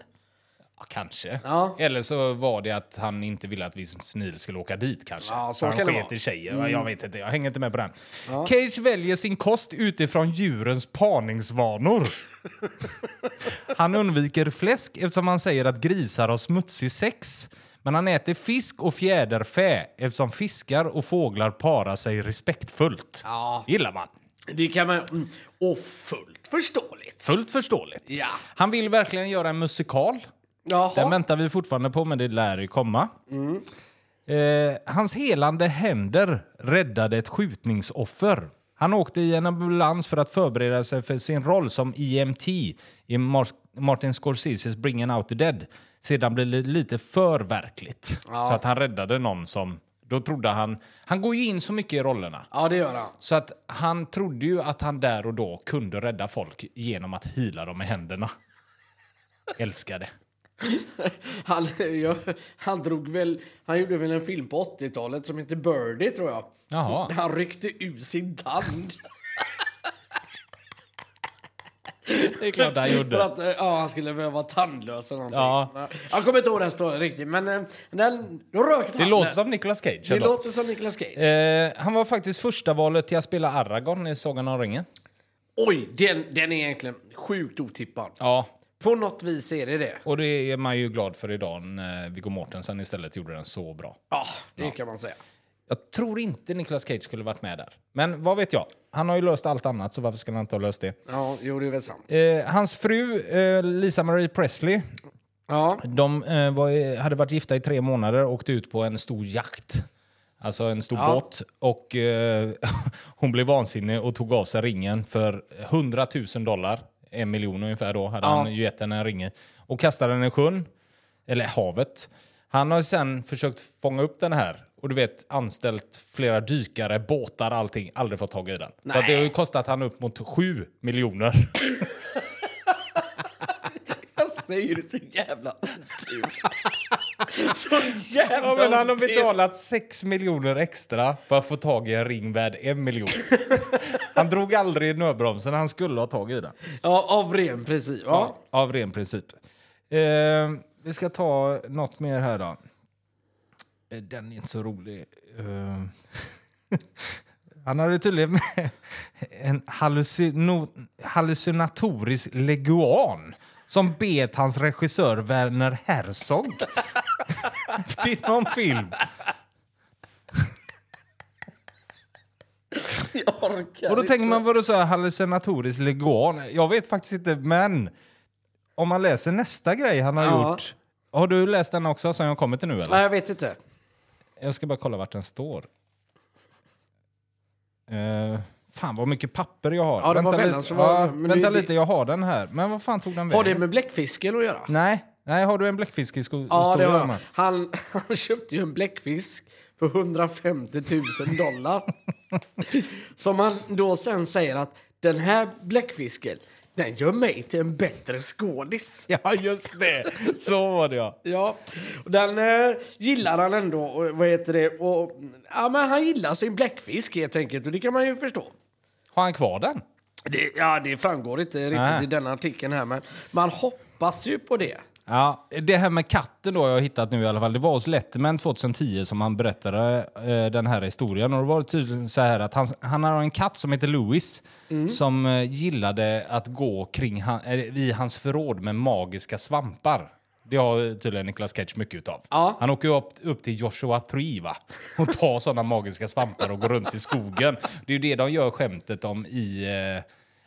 Ja, kanske. Ja. Eller så var det att han inte ville att Vince Neil skulle åka dit kanske. Ja, så han kan sket. Mm. i tjejer. Jag vet inte, jag hänger inte med på den. Cage väljer sin kost utifrån djurens parningsvanor. han undviker fläsk eftersom han säger att grisar har smutsig sex. Men han äter fisk och fjäderfä eftersom fiskar och fåglar parar sig respektfullt. Ja. Gillar man. Det kan man... mm, Och fullt förståeligt. Fullt förståeligt. Ja. Han vill verkligen göra en musikal. Jaha. Den väntar vi fortfarande på, men det lär ju komma. Eh, hans helande händer räddade ett skjutningsoffer. Han åkte i en ambulans för att förbereda sig för sin roll som EMT i Mar- Martin Scorseses Bringing Out the Dead. Sedan blev det lite för verkligt. Så att han räddade någon som... Då trodde han... Han går ju in så mycket i rollerna. Ja, det gör han. Så att han trodde ju att han där och då kunde rädda folk genom att hila dem med händerna. Älskade. Han, ja, han drog väl... Han gjorde väl en film på 80-talet som heter Birdie, tror jag. Jaha. Han ryckte ur sin tand. Det är klart han För gjorde. att eh, ja, han skulle behöva vara tandlös eller någonting. Ja. Jag kommer inte ihåg den storyn riktigt, men eh, den, då rökte Det han. låter som Nicolas Cage. Det ändå. låter som Nicolas Cage. Eh, han var faktiskt första valet till att spela Aragorn i Sagan om ringen. Oj, den, den är egentligen sjukt otippad. Ja. På något vis är det det. Och det är man ju glad för idag när Viggo Mortensen istället gjorde den så bra. Ja, det kan man säga. Jag tror inte Nicolas Cage skulle varit med där. Men vad vet jag? Han har ju löst allt annat, så varför skulle han inte ha löst det? Ja, jo, det är väl sant. Eh, hans fru, eh, Lisa Marie Presley, Ja, de eh, var, hade varit gifta i tre månader och åkte ut på en stor jakt. Alltså en stor Ja. båt. Och eh, hon blev vansinnig och tog av sig ringen för 100 000 dollar. En miljon ungefär då hade Ja. han ju gett henne en ring. Och kastade den i sjön. Eller havet. Han har sen försökt fånga upp den här. Och du vet, anställt flera dykare, båtar, allting. Aldrig fått tag i den. Så att det har ju kostat han upp mot 7 miljoner. säger det så jävla så jävla Ja, men han har betalat 6 miljoner extra för att få tag i en ring värd en miljon. han drog aldrig i nödbromsen, han skulle ha tag i den. Ja, av ren princip. Ja. Av ren princip. Eh, vi ska ta något mer här då. Eh, Den är inte så rolig. Eh, han hade tydligen med en hallucinatorisk leguan som bet hans regissör Werner Herzog till någon film. Jag orkar Och då tänker man, vadå så här hallucinatorisk leguan? Jag vet faktiskt inte, men om man läser nästa grej han har Ja. gjort. Har du läst den också som jag kommer till nu eller? Nej, jag vet inte. Jag ska bara kolla vart den står. Uh, fan vad mycket papper jag har. Ja, vänta lite, var- ja, vänta det- lite, jag har den här. Men vad fan tog den vägen? Har det med bläckfisken att göra? Nej, nej, har du en bläckfisk i sko- Ja, det har jag. Han, han köpte ju en bläckfisk för 150 000 dollar. Som han då sen säger att den här bläckfisken, den gör mig till en bättre skådis. Ja, just det. Så var det ja. Ja, den eh, gillar han ändå. Och, vad heter det? Och, ja, men han gillar sin bläckfisk helt enkelt och det kan man ju förstå. Har han kvar den? Det, ja, det framgår inte riktigt Nej. i denna artikeln här, men man hoppas ju på det. Ja, det här med katten då jag har hittat nu i alla fall. Det var hos Letterman 2010 som han berättade eh, den här historien. Och det var tydligen så här att han, han har en katt som heter Louis som eh, gillade att gå kring han, eh, i hans förråd med magiska svampar. Det har tydligen Nicolas Cage mycket utav. Ja. Han åker ju upp, upp till Joshua Tree va? och tar sådana magiska svampar och går runt i skogen. Det är ju det de gör skämtet om i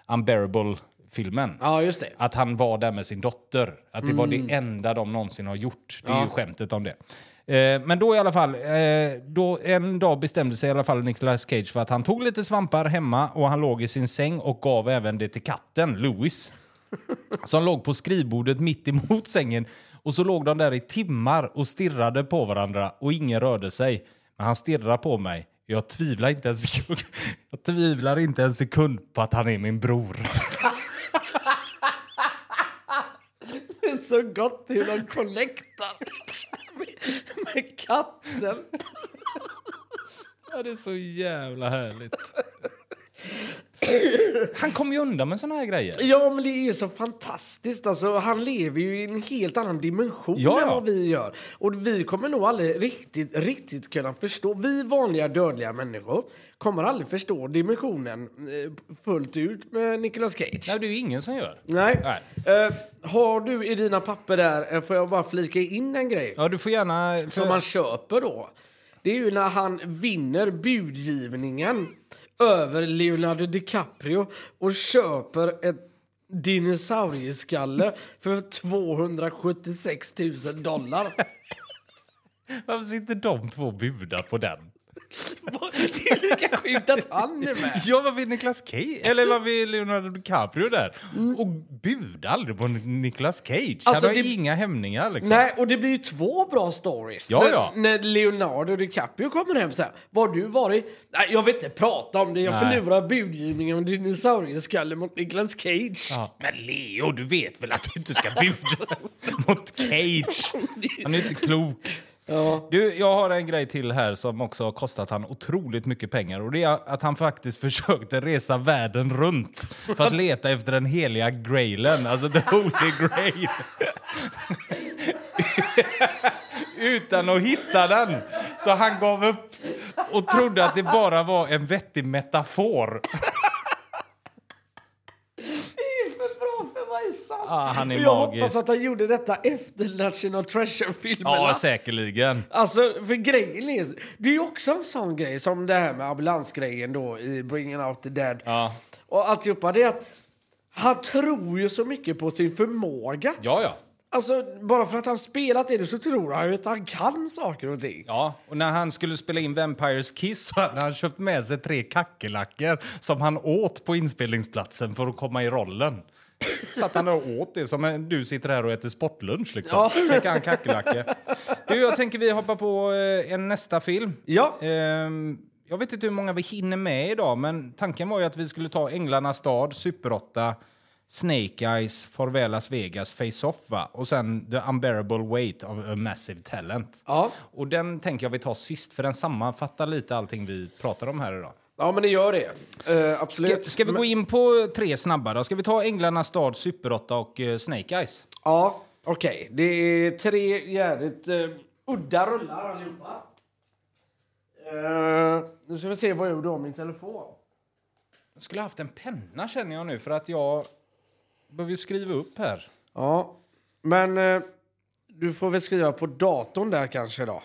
eh, Unbearable-filmen. Ja, just det. Att han var där med sin dotter. Att det var det enda de någonsin har gjort. Det är Ja. ju skämtet om det. Eh, men då i alla fall, eh, då en dag bestämde sig i alla fall Nicolas Cage för att han tog lite svampar hemma och han låg i sin säng och gav även det till katten, Louis. Som låg på skrivbordet mitt emot sängen. Och så låg de där i timmar och stirrade på varandra och ingen rörde sig. Men han stirrar på mig. Jag tvivlar inte en sekund, jag tvivlar inte en sekund på att han är min bror. så gott hur de connectar med, med katten. Ja, det är så jävla härligt. Han kommer ju undan med såna här grejer. Ja, men det är så fantastiskt. Alltså, han lever ju i en helt annan dimension Ja, än ja. vad vi gör. Och vi kommer nog aldrig riktigt, riktigt kunna förstå. Vi vanliga dödliga människor kommer aldrig förstå dimensionen eh, fullt ut med Nicolas Cage. Nej, det är ju ingen som gör. Nej. Nej. Eh, har du i dina papper där, eh, får jag bara flika in en grej Ja, du får gärna... För... som man köper då. Det är ju när han vinner budgivningen över Leonardo DiCaprio och köper ett dinosaurieskalle för 276 000 dollar. Varför sitter de två budar på den? Det är lika sjukt att han är med. Ja, varför är Nicolas Cage? Eller varför är Leonardo DiCaprio där? Och budar aldrig på Nicolas Cage. Alltså, han har det- inga hämningar liksom. Nej, och det blir ju två bra stories. Ja, när, ja. när Leonardo DiCaprio kommer hem så här. Var du varit? Nej, jag vill inte prata om det. Jag Nej. förlorar budgivningen om dinosaurieskalle mot Nicolas Cage. Ja. Men Leo, du vet väl att du inte ska buda mot Cage? Han är inte klok. Du, jag har en grej till här som också har kostat han otroligt mycket pengar. Och det är att han faktiskt försökte resa världen runt för att leta efter den heliga grailen, alltså the holy grail. Utan att hitta den. Så han gav upp och trodde att det bara var en vettig metafor. Det är för bra för att vara sant. Ah, han är Och jag magisk. hoppas att han gjorde detta efter National Treasure-filmerna. Ja, säkerligen. Alltså, för grejen är... Det är ju också en sån grej som det här med ambulansgrejen då i Bringing Out the Dead. Ja. Och alltihopa, det är att han tror ju så mycket på sin förmåga. Ja, ja. Alltså, bara för att han spelat i det så tror han ju att han kan saker och ting. Ja, och när han skulle spela in Vampires Kiss så hade han köpt med sig tre kackerlackor som han åt på inspelningsplatsen för att komma i rollen. Satt han där och åt det som du sitter här och äter sportlunch liksom. Ja. Han kackerlackor. Du, jag tänker vi hoppar på eh, en nästa film. Ja. Ehm, jag vet inte hur många vi hinner med idag, men tanken var ju att vi skulle ta Änglarnas stad, Super 8, Snake Eyes, Farväl Las Vegas, Face Off va? och sen The Unbearable Weight of a Massive Talent. Ja. Och den tänker jag vi tar sist, för den sammanfattar lite allting vi pratar om här idag. Ja, men det gör det. Ska, absolut. ska vi gå in på tre snabba då? Ska vi ta Änglarnas stad, Super 8 och eh, Snake Eyes? Ja, okej. Det är tre jävligt uh, udda rullar allihopa. Uh, nu ska vi se vad jag gjorde om min telefon. Jag skulle haft en penna känner jag nu, för att jag behöver ju skriva upp här. Ja, men eh, du får väl skriva på datorn där kanske då.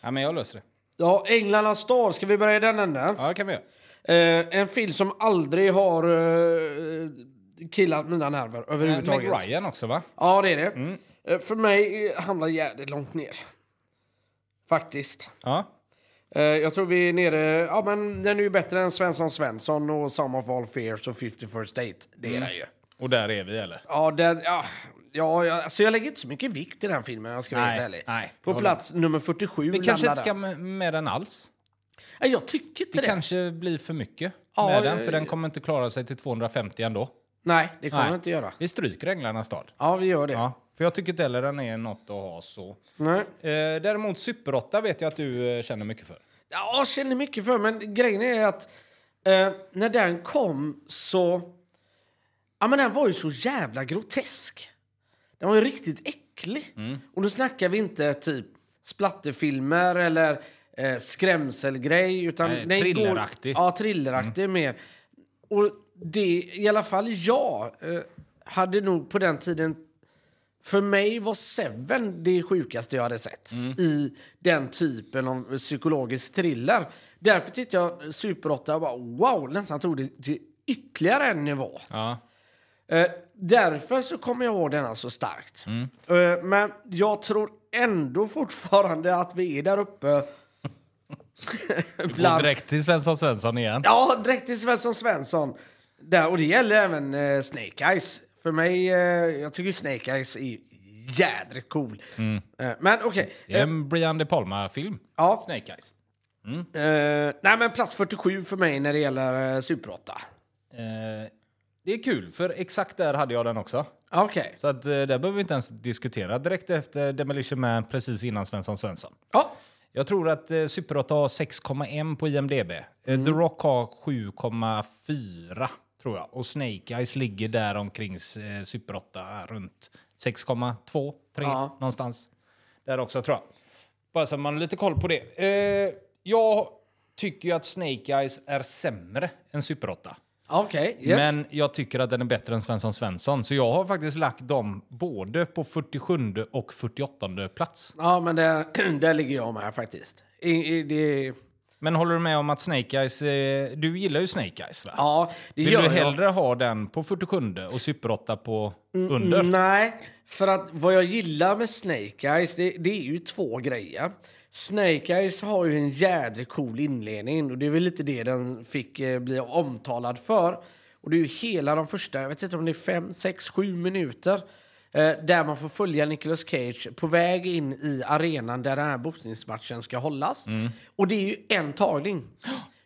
Ja, men jag löser det. Ja, Änglarnas stad, ska vi börja i den änden? Ja, det kan vi göra. Eh, en film som aldrig har uh, killat mina nerver Meg överhuvudtaget. Ryan också, va? Ja, det är det. Eh, för mig eh, hamnar jävligt långt ner. Faktiskt. Ja. Eh, jag tror vi är nere... Ja, men den är ju bättre än Svensson Svensson och Some of All Fears och 51st Date. Det är den ju. Och där är vi, eller? Ja, den, ja, ja, jag- alltså jag lägger inte så mycket vikt i den filmen, jag ska vara Nej, ärlig. nej, På plats nummer 47 Vi kanske inte ska den. med, med den alls. Nej, jag tycker inte Det det. kanske blir för mycket Ja, med den, eh, för den kommer inte klara sig till 250 ändå. Nej, det kommer Nej. jag inte göra. Vi stryker Änglarnas stad. Ja, vi gör det. Ja, för jag tycker inte heller den är något att ha så. Nej. Eh, däremot Super 8 vet jag att du eh, känner mycket för. Ja, jag känner mycket för men grejen är att eh, när den kom så... Ja, men den var ju så jävla grotesk. Den var ju riktigt äcklig. Och då snackar vi inte typ splatterfilmer eller eh, skrämselgrej. Utan Nej, thrilleraktig. Går, ja, thrilleraktig mer. Och det, i alla fall jag, eh, hade nog på den tiden för mig var Seven det sjukaste jag hade sett i den typen av psykologisk thriller. Därför tyckte jag Super 8 var wow, nästan tog det till ytterligare en nivå. Ja. Eh, därför så kommer jag ihåg denna så starkt. Eh, men jag tror ändå fortfarande att vi är där uppe. Bland, direkt till Svensson Svensson igen. Ja, direkt till Svensson Svensson. Där, och det gäller även eh, Snake Eyes. För mig, eh, jag tycker Snake Eyes är jädrigt cool. Eh, men okej. Det är en Brian De Palma-film. Ja. Snake Eyes. Eh, nej, men plats 47 för mig när det gäller eh, Super 8. Det är kul, för exakt där hade jag den också. Okej. Så att, eh, där behöver vi inte ens diskutera. Direkt efter Demolition Man, precis innan Svensson Svensson. Ja. Jag tror att eh, Super 8 har 6,1 på IMDB. Eh, The Rock har 7,4 tror jag. Och Snake Eyes ligger där omkring eh, Super 8 runt 6,2, 3 Ja. någonstans. Där också tror jag. Bara så att man har lite koll på det. Eh, jag tycker ju att Snake Eyes är sämre än Super 8. Okej, yes. Men jag tycker att den är bättre än Svensson Svensson. Så jag har faktiskt lagt dem både på 47 och 48 plats. Ja, men där, där ligger jag med faktiskt. I, i, det, Men håller du med om att Snake Eyes... Du gillar ju Snake Eyes va? ja, det Vill gör du jag. hellre ha den på 47 och Super 8 på under? Nej, för att vad jag gillar med Snake Eyes, det, det är ju två grejer. Snake Eyes har ju en jädrigt cool inledning och det är väl lite det den fick eh, bli omtalad för. Och det är ju hela de första, jag vet inte om det är fem, sex, sju minuter eh, där man får följa Nicolas Cage på väg in i arenan där den här boxningsmatchen ska hållas. Och det är ju en tagning.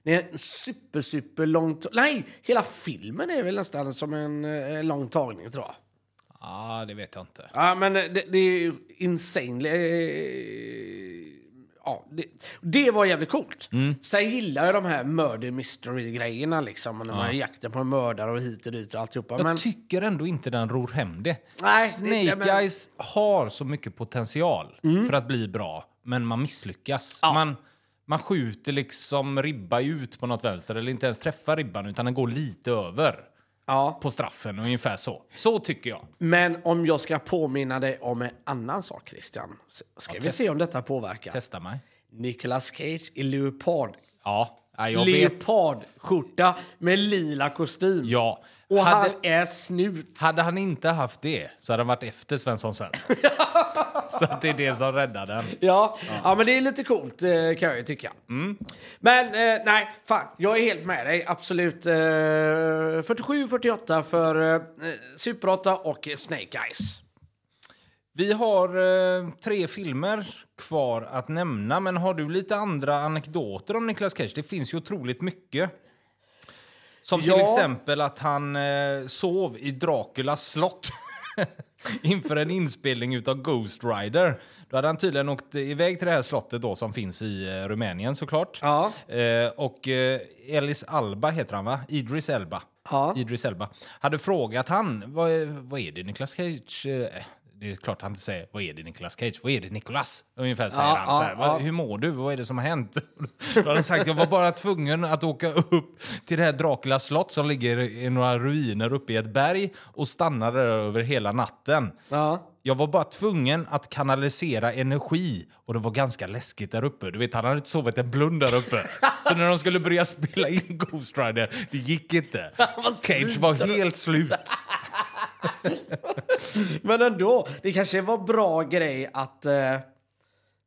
Det är en super, super lång... Nej, hela filmen är väl nästan som en eh, lång tagning tror jag. Ja, det vet jag inte. Ja, men det, det är ju insanely... eh, Ja, det, det var jävligt coolt. Sen gillar jag de här murder mystery-grejerna liksom. När man är jakten på en mördare och hit och dit och alltihopa. Jag Men tycker ändå inte den ror hem det. Nej, det- Snake ja, men- Mm. Eyes har så mycket potential för att bli bra, men man misslyckas. Man, man skjuter liksom ribba ut på något vänster, eller inte ens träffar ribban, utan den går lite över ja. på straffen, ungefär så. Så tycker jag. Men om jag ska påminna dig om en annan sak, Christian. Ska vi test- se om detta påverkar. Testa mig. Nicolas Cage i leopard. Ja, ja. Leopardskjorta med lila kostym. Ja. Och hade, han är snut. hade han inte haft det så hade han varit efter Svensson Svensson. så det är det som räddar den. Ja, ja. men det är lite coolt eh, kan jag ju tycka. Men eh, nej, fan, jag är helt med dig. Absolut. Eh, 47-48 för eh, Super 8 och Snake Eyes. Vi har eh, tre filmer kvar att nämna, men har du lite andra anekdoter om Nicolas Cage? Det finns ju otroligt mycket. Som till Ja. exempel att han eh, sov i Draculas slott inför en inspelning utav Ghost Rider. Då hade han tydligen åkt iväg till det här slottet då, som finns i eh, Rumänien såklart. Ja. Eh, och eh, Ellis Alba heter han va? Idris Elba. Ja. Idris Elba. Hade frågat han, vad, är- vad är det Nicolas Cage? Det är klart han inte säger, vad är det Nicolas Cage? Vad är det Nicolas? Ungefär säger Ja, han. så här, ja, "Vad- ja. Hur mår du? Vad är det som har hänt? Då hade sagt, jag var bara tvungen att åka upp till det här Draculas slott som ligger i några ruiner uppe i ett berg och stanna där över hela natten. Ja. Jag var bara tvungen att kanalisera energi och det var ganska läskigt där uppe. Du vet, han hade inte sovit en blund där uppe. Så när de skulle börja spela in Ghost Rider, det gick inte. Cage var helt slut. Men ändå, det kanske var bra grej att eh,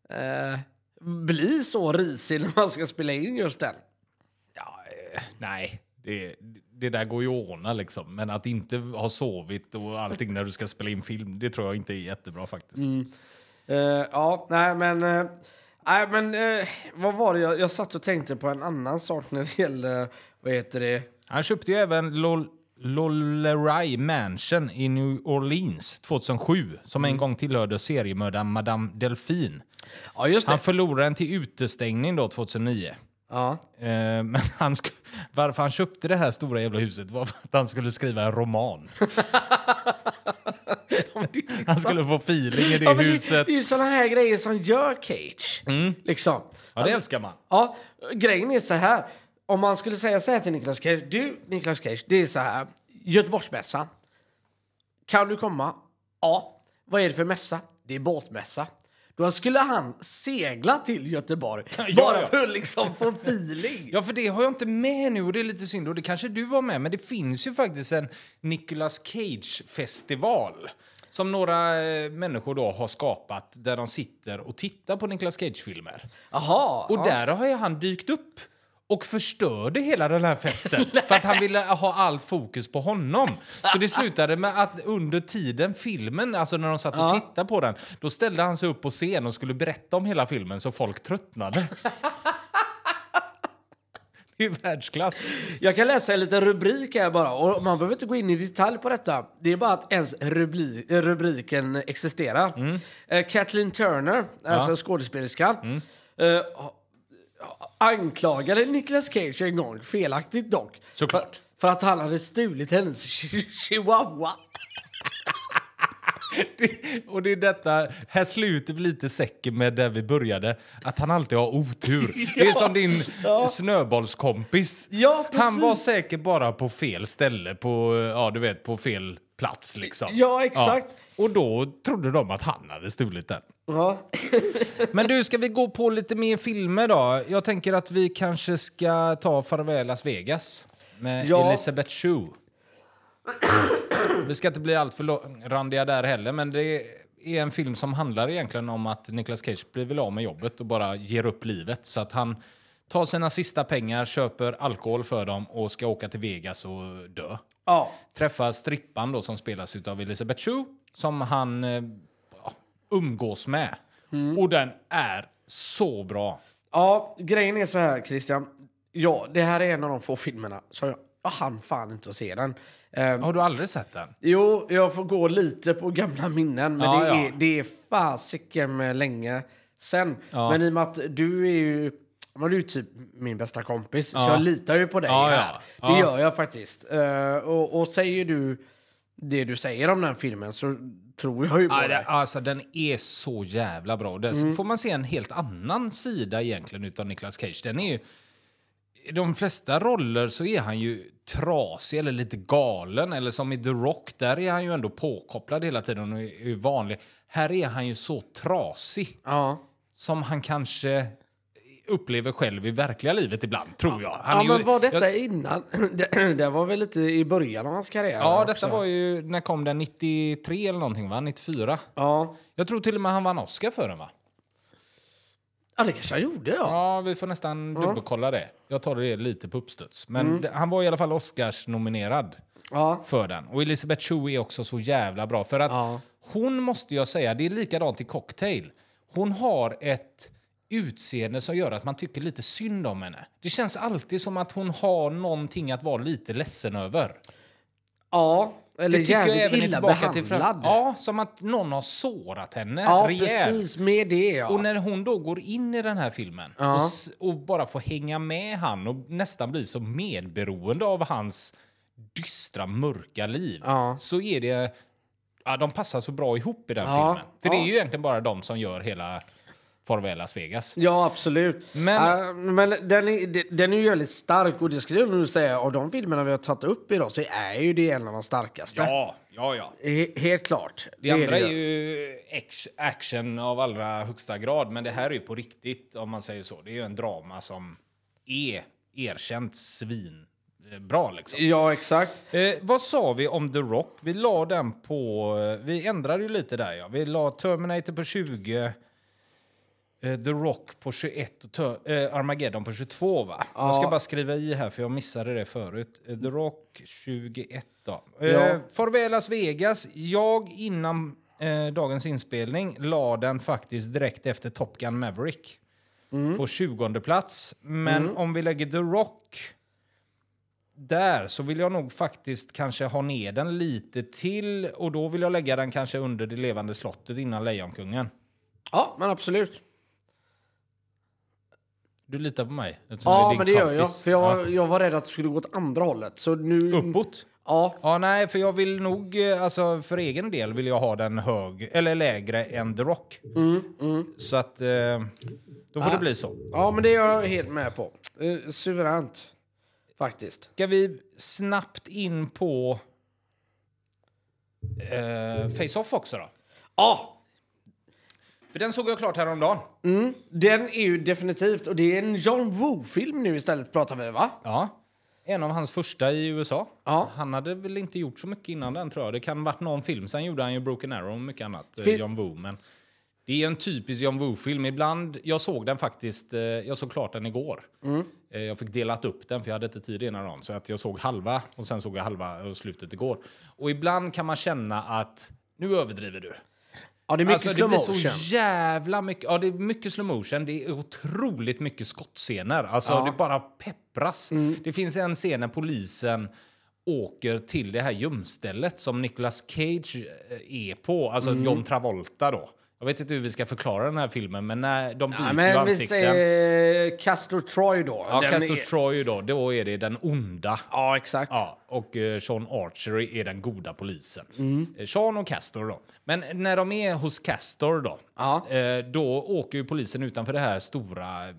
eh, bli så risig när man ska spela in just den. Ja, eh, nej, det, det där går ju att ordna liksom. Men att inte ha sovit och allting när du ska spela in film, det tror jag inte är jättebra faktiskt. Eh, ja, nej men... eh, nej men eh, vad var det jag, jag satt och tänkte på en annan sak när det gäller, vad heter det? Han köpte ju även Lol Lollerai Mansion i New Orleans 2007 som en gång tillhörde seriemördaren Madame Delphine. Ja. Han förlorade den till utestängning då 2009. ja. Eh, men han varför han köpte det här stora jävla huset var för att han skulle skriva en roman. han skulle få feeling i det ja, huset. det, det är såna här grejer som gör Cage. Liksom. Ja, det Alltså, älskar man. Ja, grejen är så här. Om man skulle säga så här till Niklas Cage. Du, Niklas Cage, det är så här. Göteborgsmässan. Kan du komma? Ja. Vad är det för mässa? Det är båtmässa. Då skulle han segla till Göteborg bara ja. för att liksom få feeling. Ja, för det har jag inte med nu och det är lite synd. Och det kanske du var med, men det finns ju faktiskt en Nicolas Cage-festival som några eh, människor då har skapat där de sitter och tittar på Nicolas Cage-filmer. Jaha. Och där har ju han dykt upp och förstörde hela den här festen för att han ville ha allt fokus på honom. Så det slutade med att under tiden filmen, alltså när de satt och tittade på den, då ställde han sig upp på scen och skulle berätta om hela filmen så folk tröttnade. Det är världsklass. Jag kan läsa en liten rubrik här bara. Och man behöver inte gå in i detalj på detta. Det är bara att ens rubri rubriken existerar. Mm. Eh, Kathleen Turner, alltså skådespelerskan, Mm. eh, anklagade Nicolas Cage en gång, felaktigt dock, Såklart. För, för att han hade stulit hennes chi- chihuahua. Och det är detta, här sluter vi lite säcken med där vi började, att han alltid har otur. Det är som din snöbollskompis. Ja. Han var säkert bara på fel ställe, på, ja, du vet, på fel plats liksom. Ja, exakt. Och då trodde de att han hade stulit den. Ja. Men du, ska vi gå på lite mer filmer då? Jag tänker att vi kanske ska ta Farväl Las Vegas med Ja. Elizabeth Shue. Vi ska inte bli allt för randiga där heller, men det är en film som handlar egentligen om att Nicolas Cage blir väl av med jobbet och bara ger upp livet. Så att han tar sina sista pengar, köper alkohol för dem och ska åka till Vegas och dö. ja. Träffar strippan då som spelas av Elizabeth Shue som han eh, ja, umgås med. Och den är så bra. Ja, grejen är så här Christian. Ja, det här är en av de få filmerna som jag, jag hann fan inte att se den. Ehm, Har du aldrig sett den? Jo, jag får gå lite på gamla minnen, men Ja, det, ja. Är, det är fasiken med länge sen. Ja. Men i och med att du är ju men du är typ min bästa kompis, så Ja. jag litar ju på dig här. Det gör jag faktiskt. Eh, och, och säger du det du säger om den filmen så tror jag ju på Ja, dig. det, alltså, den är så jävla bra. Där Mm. får man se en helt annan sida egentligen utav Nicolas Cage. Den är ju, I de flesta roller så är han ju trasig eller lite galen. Eller som i The Rock, där är han ju ändå påkopplad hela tiden och är vanlig. Här är han ju så trasig Ja. som han kanske upplever själv i verkliga livet ibland, tror jag. Han ja, ju- men var detta jag, innan? det, det var väl lite i början av hans karriär? Ja, också. detta var ju, när kom den? 93 eller någonting va? 94? Ja. Jag tror till och med han vann Oscar för den va? Ja, det kanske han gjorde, ja. Ja, vi får nästan dubbelkolla det. Jag tar det lite på uppstuds. Men det, han var i alla fall Oscars-nominerad Ja. för den. Och Elizabeth Shue är också så jävla bra. För att Ja. hon måste jag säga, det är likadant i Cocktail. Hon har ett utseende som gör att man tycker lite synd om henne. Det känns alltid som att hon har någonting att vara lite ledsen över. Ja, eller Det tycker jag jävligt illa tillbaka till fram- behandlad. Ja, som att någon har sårat henne Ja, rejält. precis. Med det, ja. Och när hon då går in i den här filmen Ja. och, och bara får hänga med han och nästan blir så medberoende av hans dystra, mörka liv Ja. så är det... Ja, de passar så bra ihop i den filmen. För det är ju egentligen bara de som gör hela Farväl Las Vegas. Ja, absolut. Men- Äh, men den, är, de- den är ju väldigt stark och det skulle jag nog säga av de filmerna vi har tagit upp idag så är ju det en av de starkaste. Ja, ja, ja. He- helt klart. Det andra det är ju action av allra högsta grad, men det här är ju på riktigt om man säger så. Det är ju en drama som är erkänt svin eh, bra liksom. Ja, exakt. Eh, vad sa vi om The Rock? Vi la den på... eh, Vi ändrade ju lite där ja. Vi la Terminator på 20, eh, The Rock på 21 och eh, Armageddon på 22 va? Jag ska bara skriva i här för jag missade det förut. Eh, The Rock 21 då. Eh, Ja. Farväl Las Vegas. Jag innan eh, dagens inspelning la den faktiskt direkt efter Top Gun Maverick. På 20 plats. Men om vi lägger The Rock där så vill jag nog faktiskt kanske ha ner den lite till och då vill jag lägga den kanske under det levande slottet innan Lejonkungen. Ja, men absolut. Du litar på mig? Ja, men det gör jag. För jag, Ja. jag var rädd att det skulle gå åt andra hållet. Så nu... Uppåt? Ja. Ja, nej, för jag vill nog, eh, alltså för egen del vill jag ha den hög, eller lägre än The Rock. Så att, eh, då får det bli så. ja, men det är jag helt med på. Eh, suveränt. Faktiskt. Ska vi snabbt in på eh, Face-Off också då? Ja, För den såg jag klart häromdagen. den är ju definitivt... Och det är en John Woo-film nu istället pratar vi, va? Ja. En av hans första i USA. Ja. Han hade väl inte gjort så mycket innan den tror jag. Det kan varit någon film. Sen gjorde han ju Broken Arrow och mycket annat. eh, Fil- John Woo. Men det är en typisk John Woo-film. Ibland, jag såg den faktiskt, eh, jag såg klart den igår. Eh, Jag fick delat upp den för jag hade inte tid innan dagen. Så att jag såg halva och sen såg jag halva och slutet igår. Och ibland kan man känna att nu överdriver du. Ja, det är mycket alltså, det slow blir så motion. jävla mycket. Ja, det är mycket slow motion. Det är otroligt mycket skottscener. Alltså, Ja. Mm. det bara peppras. Det finns en scen när polisen åker till det här gömstället som Nicolas Cage eh, är på. Alltså Mm. John Travolta då. Jag vet inte hur vi ska förklara den här filmen, men när de byter Ja, men vi ansikten. säger Castor Troy då. Ja, Den Castor är- Troy då, då är det den onda. Ja, exakt. Ja, och eh, Sean Archery är den goda polisen. Mm. Eh, Sean och Castor då. Men när de är hos Castor då, Ja. eh, då åker polisen utanför det här stora... eh,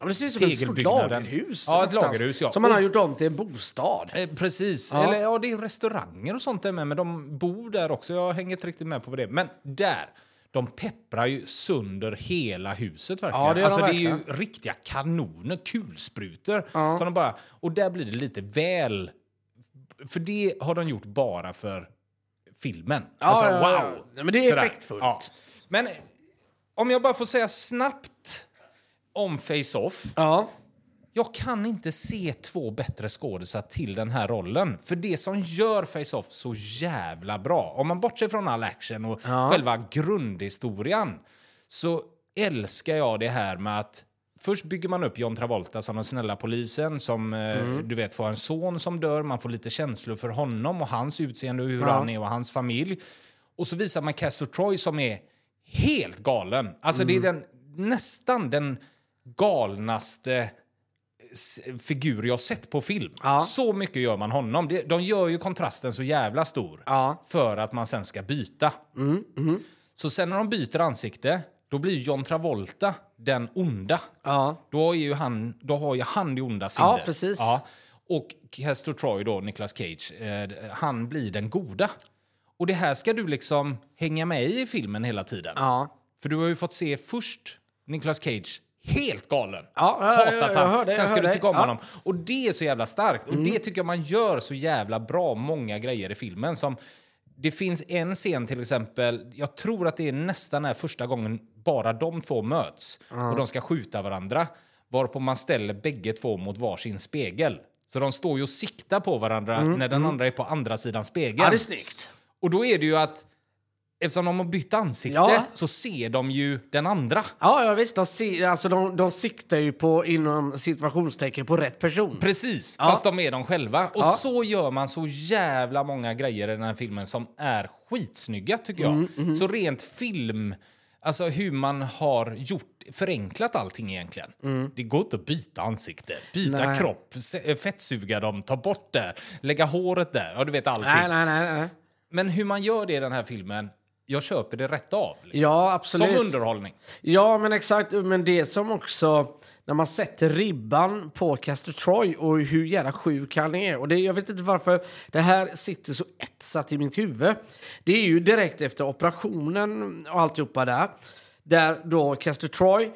Ja, det ser ut som ett stort lagerhus. Ja, ett lagerhus, ja. Som man har gjort om till en bostad. Eh, precis. Ja. Eller ja, det är restauranger och sånt där med, men de bor där också. Jag hänger inte riktigt med på vad det är. Men där, de pepprar ju sönder hela huset verkligen. Ja, det de alltså, det är ju riktiga kanoner, kulsprutor. Som de bara, och där blir det lite väl... För det har de gjort bara för filmen. alltså, ja, ja. wow! Ja, men det är Sådär. effektfullt. Men om jag bara får säga snabbt om Face-Off. Ja. Jag kan inte se två bättre skådisar till den här rollen. För det som gör Face-Off så jävla bra, om man bortser från all action och själva grundhistorien, så älskar jag det här med att Först bygger man upp John Travolta som den snälla polisen som eh, du vet får en son som dör. Man får lite känslor för honom och hans utseende och hur han är och hans familj. Och så visar man Castor Troy som är helt galen. Alltså det är den, nästan den galnaste figur jag sett på film. Ja. Så mycket gör man honom. De gör ju kontrasten så jävla stor Ja. för att man sen ska byta. Så sen när de byter ansikte, då blir John Travolta den onda. Ja. Då, är ju han, då har ju han det onda sinnet. Ja, precis. Ja. Och Castor Troy, då, Nicolas Cage, eh, han blir den goda. Och det här ska du liksom hänga med i i filmen hela tiden. Ja. För du har ju fått se först Nicolas Cage helt galen. Ja, Hatat han. hör det, Sen ska du tycka om Ja. Mm. honom. Och det är så jävla starkt. Och det tycker jag man gör så jävla bra, många grejer i filmen. Som, det finns en scen till exempel, jag tror att det är nästan är första gången bara de två möts och de ska skjuta varandra. Varpå man ställer bägge två mot varsin spegel. Så de står ju och siktar på varandra när den andra är på andra sidan spegeln. Mm, ja, det är snyggt. Och då är det ju att eftersom de har bytt ansikte Ja. så ser de ju den andra. Ja, ja visst. De, si- alltså, de, de siktar ju på, inom situationstecken, på rätt person. Precis, Ja. fast de är de själva. Och Ja. så gör man så jävla många grejer i den här filmen som är skitsnygga tycker jag. Mm, Så rent film, alltså hur man har gjort, förenklat allting egentligen. Det går inte att byta ansikte, byta Mm. Nej. kropp, se- fettsuga dem, ta bort det, lägga håret där, ja du vet allting. Nej, nej, nej. nej. Men hur man gör det i den här filmen, jag köper det rätt av. Liksom. Ja, absolut. Som underhållning. Ja, men exakt. Men det som också... När man sätter ribban på Castor Troy och hur jävla sjuk han är. Och det, jag vet inte varför det här sitter så etsat i mitt huvud. Det är ju direkt efter operationen och alltihopa där. Där då Castor Troy eh,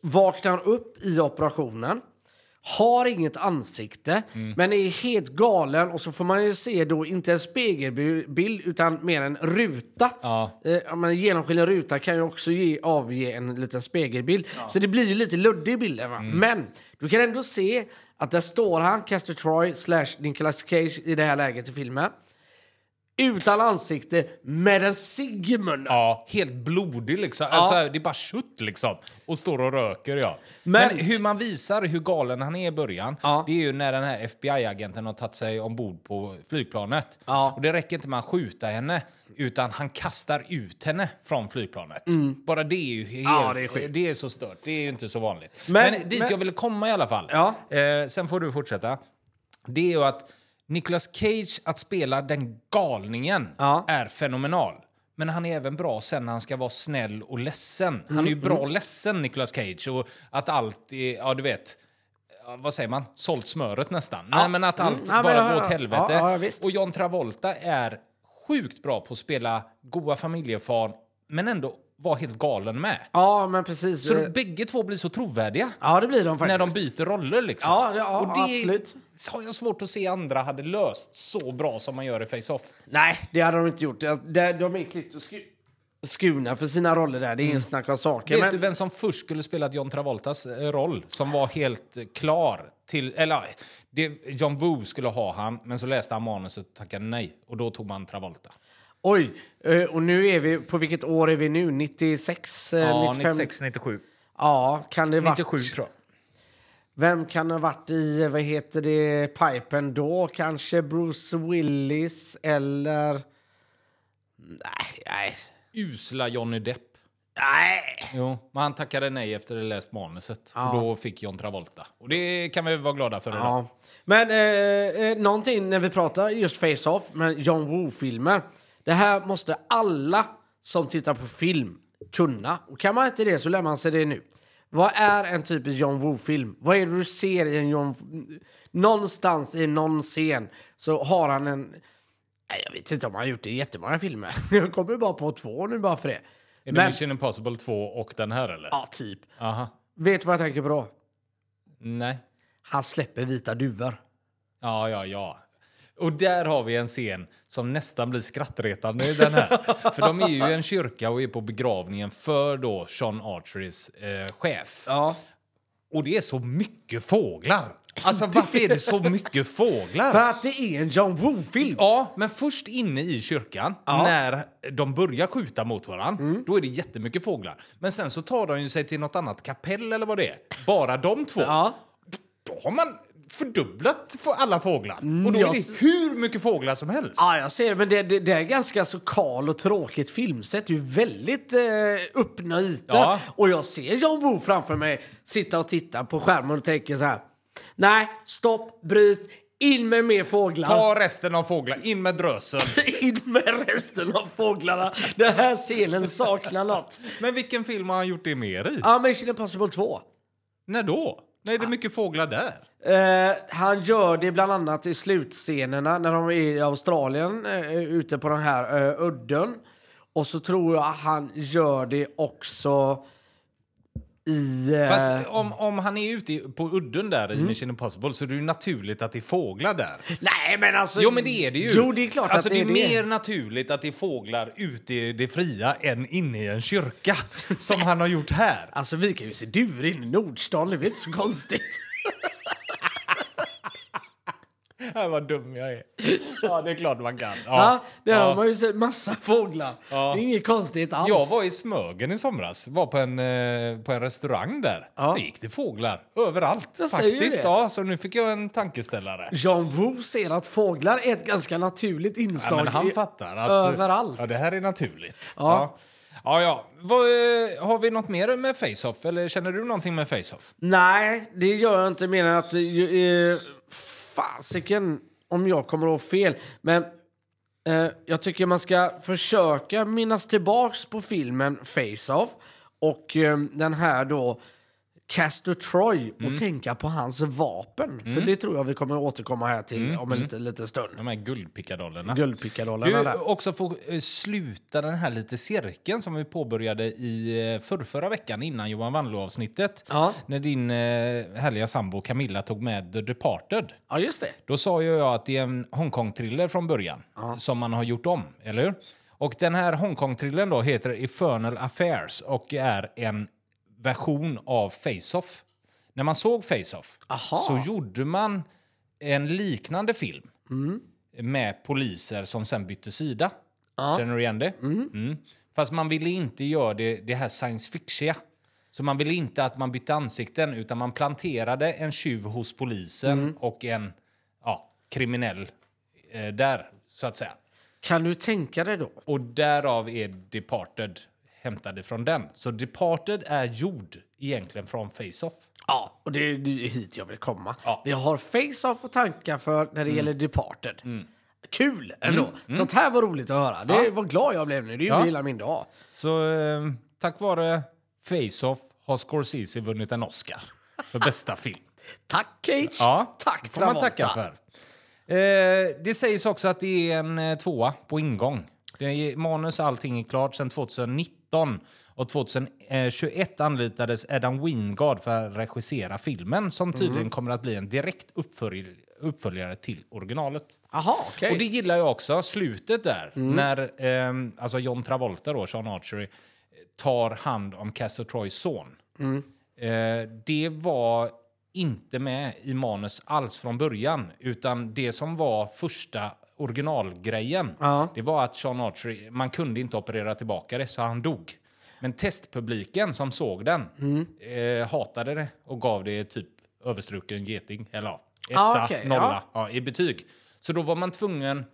vaknar upp i operationen. Har inget ansikte, Mm. men är helt galen. Och så får man ju se då inte en spegelbild utan mer en ruta. Ja. Eh, ja, men en genomskinlig ruta kan ju också ge, avge en liten spegelbild. Så det blir ju lite luddig bilden. Mm. Men du kan ändå se att där står han, Castor Troy slash Nicolas Cage i det här läget i filmen. Utan ansikte, med en munnen. Ja, helt blodig liksom. Alltså, det är bara kött liksom. Och står och röker, ja. Men- Men, hur man visar hur galen han är i början, Ja. det är ju när den här FBI-agenten har tagit sig ombord på flygplanet. Ja. Och det räcker inte med att skjuta henne, utan han kastar ut henne från flygplanet. Bara det är ju helt, Mm. Ja, det är det är så stört. Det är ju inte så vanligt. Men- Men, dit men- jag ville komma i alla fall. Ja. Eh, sen får du fortsätta. Det är ju att Nicolas Cage, att spela den galningen, Ja. är fenomenal. Men han är även bra sen när han ska vara snäll och ledsen. Han är Mm, ju bra ledsen, Nicolas Cage. Och att allt är, ja du vet, ja, vad säger man? Sålt smöret nästan. Nej, men att allt Mm, ja, men bara ja, går ja. åt helvete. Ja, ja, och John Travolta är sjukt bra på att spela goa familjefar, men ändå vara helt galen med. Ja, men precis. Så Eh, bägge två blir så trovärdiga. Ja, det blir de faktiskt. När de byter roller liksom. Ja, det- ja, och det absolut. har jag svårt att se andra hade löst så bra som man gör i Face-Off. Nej, det hade de inte gjort. De, de, de är klippt och sku, skurna för sina roller där. Det är ingen snack om saker. Vet Men, du vem som först skulle spela John Travoltas eh, roll? Som var helt eh, klar till... Eller det, John Woo skulle ha han, men så läste han manuset och tackade nej. Och då tog man Travolta. Oj, eh, och nu är vi, på vilket år är vi nu? 96? eh, Ja, 95? 96, 97. Ja, kan det varit... 97 tror jag. Vem kan ha varit i, vad heter det, pipen då? Kanske Bruce Willis eller... Nej, nej. Usla Johnny Depp. Nej! Jo, men han tackade nej efter att ha läst manuset. Och då fick John Travolta. Och det kan vi vara glada för idag. Ja. Men eh, eh, någonting när vi pratar just Face-Off, men John Woo-filmer. Det här måste alla som tittar på film kunna. Och kan man inte det så lär man sig det nu. Vad är en typisk John Woo-film? Vad är det du ser i en John... Någonstans i någon scen så har han en... Nej, jag vet inte om han har gjort det i jättemånga filmer. Jag kommer bara på två nu bara för det. Är det Men, Mission Impossible 2 och den här eller? ja, typ. Aha. Vet du vad jag tänker på då? Nej. Han släpper vita duvor. Ja, ja, ja. Och där har vi en scen som nästan blir skrattretande i den här. för de är ju i en kyrka och är på begravningen för då Sean Archerys eh, chef. Ja. Och det är så mycket fåglar. Alltså varför är det så mycket fåglar? För att det är en John Woo-film. Ja, men först inne i kyrkan, när de börjar skjuta mot varandra, då är det jättemycket fåglar. Men sen så tar de ju sig till något annat kapell eller vad det är. Bara de två. Ja. Då har man fördubblat för alla fåglar. Och då är jag det hur mycket fåglar som helst. Ja, jag ser. Men det, det, det är ganska så kal och tråkigt filmsätt. Det är ju väldigt eh, öppna ytor. Ja. Och jag ser John Woo framför mig sitta och titta på skärmen och tänker så här. Nej, stopp, bryt, in med mer fåglar. Ta resten av fåglar, in med drösen. In med resten av fåglarna. Den här scenen saknar något. Men vilken film har han gjort det mer i? Ja, Mission Impossible 2. När då? Är det mycket fåglar där? Eh, han gör det bland annat i slutscenerna när de är i Australien eh, ute på den här eh, udden. Och så tror jag han gör det också i... Eh, Fast om, om han är ute på udden där i Mission Impossible så är det ju naturligt att det är fåglar där. nej, men alltså... Jo, men det är det ju. Jo, det är klart alltså, att det är, det är det. mer naturligt att det är fåglar ute i det fria än inne i en kyrka, som han har gjort här. Alltså, vi kan ju se duvor inne i Nordstan. Det är inte så konstigt. Äh, vad dum jag är. Ja, det är klart man kan. Ja, ja. har man ju sett massa fåglar. Det är inget konstigt alls. Jag var i Smögen i somras, var på en, eh, på en restaurang där. Ja. Där gick det fåglar överallt. Jag faktiskt. det. Ja, så nu fick jag en tankeställare. John Woo ser att fåglar är ett ganska naturligt Ja, inslag men han i- fattar att överallt. Ja, det här är naturligt. Ja. Ja, ja. ja. Vad, eh, har vi något mer med Face-Off? Eller känner du någonting med Face-Off? Nej, det gör jag inte mer än att... Fasiken om jag kommer ihåg fel. Men eh, jag tycker man ska försöka minnas tillbaks på filmen Face-Off och eh, den här då Castor Troy och tänka på hans vapen. För det tror jag vi kommer återkomma här till om en liten, liten stund. De här guldpickadollerna. Guldpickadollerna Du, där. också få eh, sluta den här lite cirkeln som vi påbörjade i eh, förrförra veckan innan Johan Wanlo-avsnittet. Ja. När din eh, härliga sambo Camilla tog med The Departed. Ja, just det. Då sa ju jag att det är en Hongkong-thriller från början som man har gjort om, eller hur? Och den här Hongkong-thrillern då heter Infernal Affairs och är en version av Face-Off. När man såg Face-Off så gjorde man en liknande film med poliser som sen bytte sida. Känner du igen det? Mm. Fast man ville inte göra det, det här science fiction. Så man ville inte att man bytte ansikten utan man planterade en tjuv hos polisen och en ja, kriminell eh, där, så att säga. Kan du tänka dig då? Och därav är Departed hämtade från den. Så Departed är gjord egentligen från Face-Off. Ja, och det är det är hit jag vill komma. Ja. Vi har Face-Off och tankar för när det gäller Departed. Kul ändå. Sånt här var roligt att höra. Det var glad jag blev nu. Det gjorde Ja. hela min dag. Så eh, tack vare Face-Off har Scorsese vunnit en Oscar för bästa film. Tack Cage! Ja, Tack får man Travolta. tacka för. Eh, det sägs också att det är en eh, tvåa på ingång. Det är manus allting är klart sedan 2019. Och 2021 anlitades Adam Wingard för att regissera filmen som tydligen kommer att bli en direkt uppfölj uppföljare till originalet. Jaha, okej. Och det gillar jag också, slutet där, när ehm, alltså John Travolta, då, Sean Archery, tar hand om Castor Troys son. Eh, det var inte med i manus alls från början, utan det som var första originalgrejen, Ja. det var att Sean Archery, man kunde inte operera tillbaka det, så han dog. Men testpubliken som såg den Mm. eh, hatade det och gav det typ överstruken geting, eller ja, etta, Ah, okej, nolla ja. i betyg. Så då var man tvungen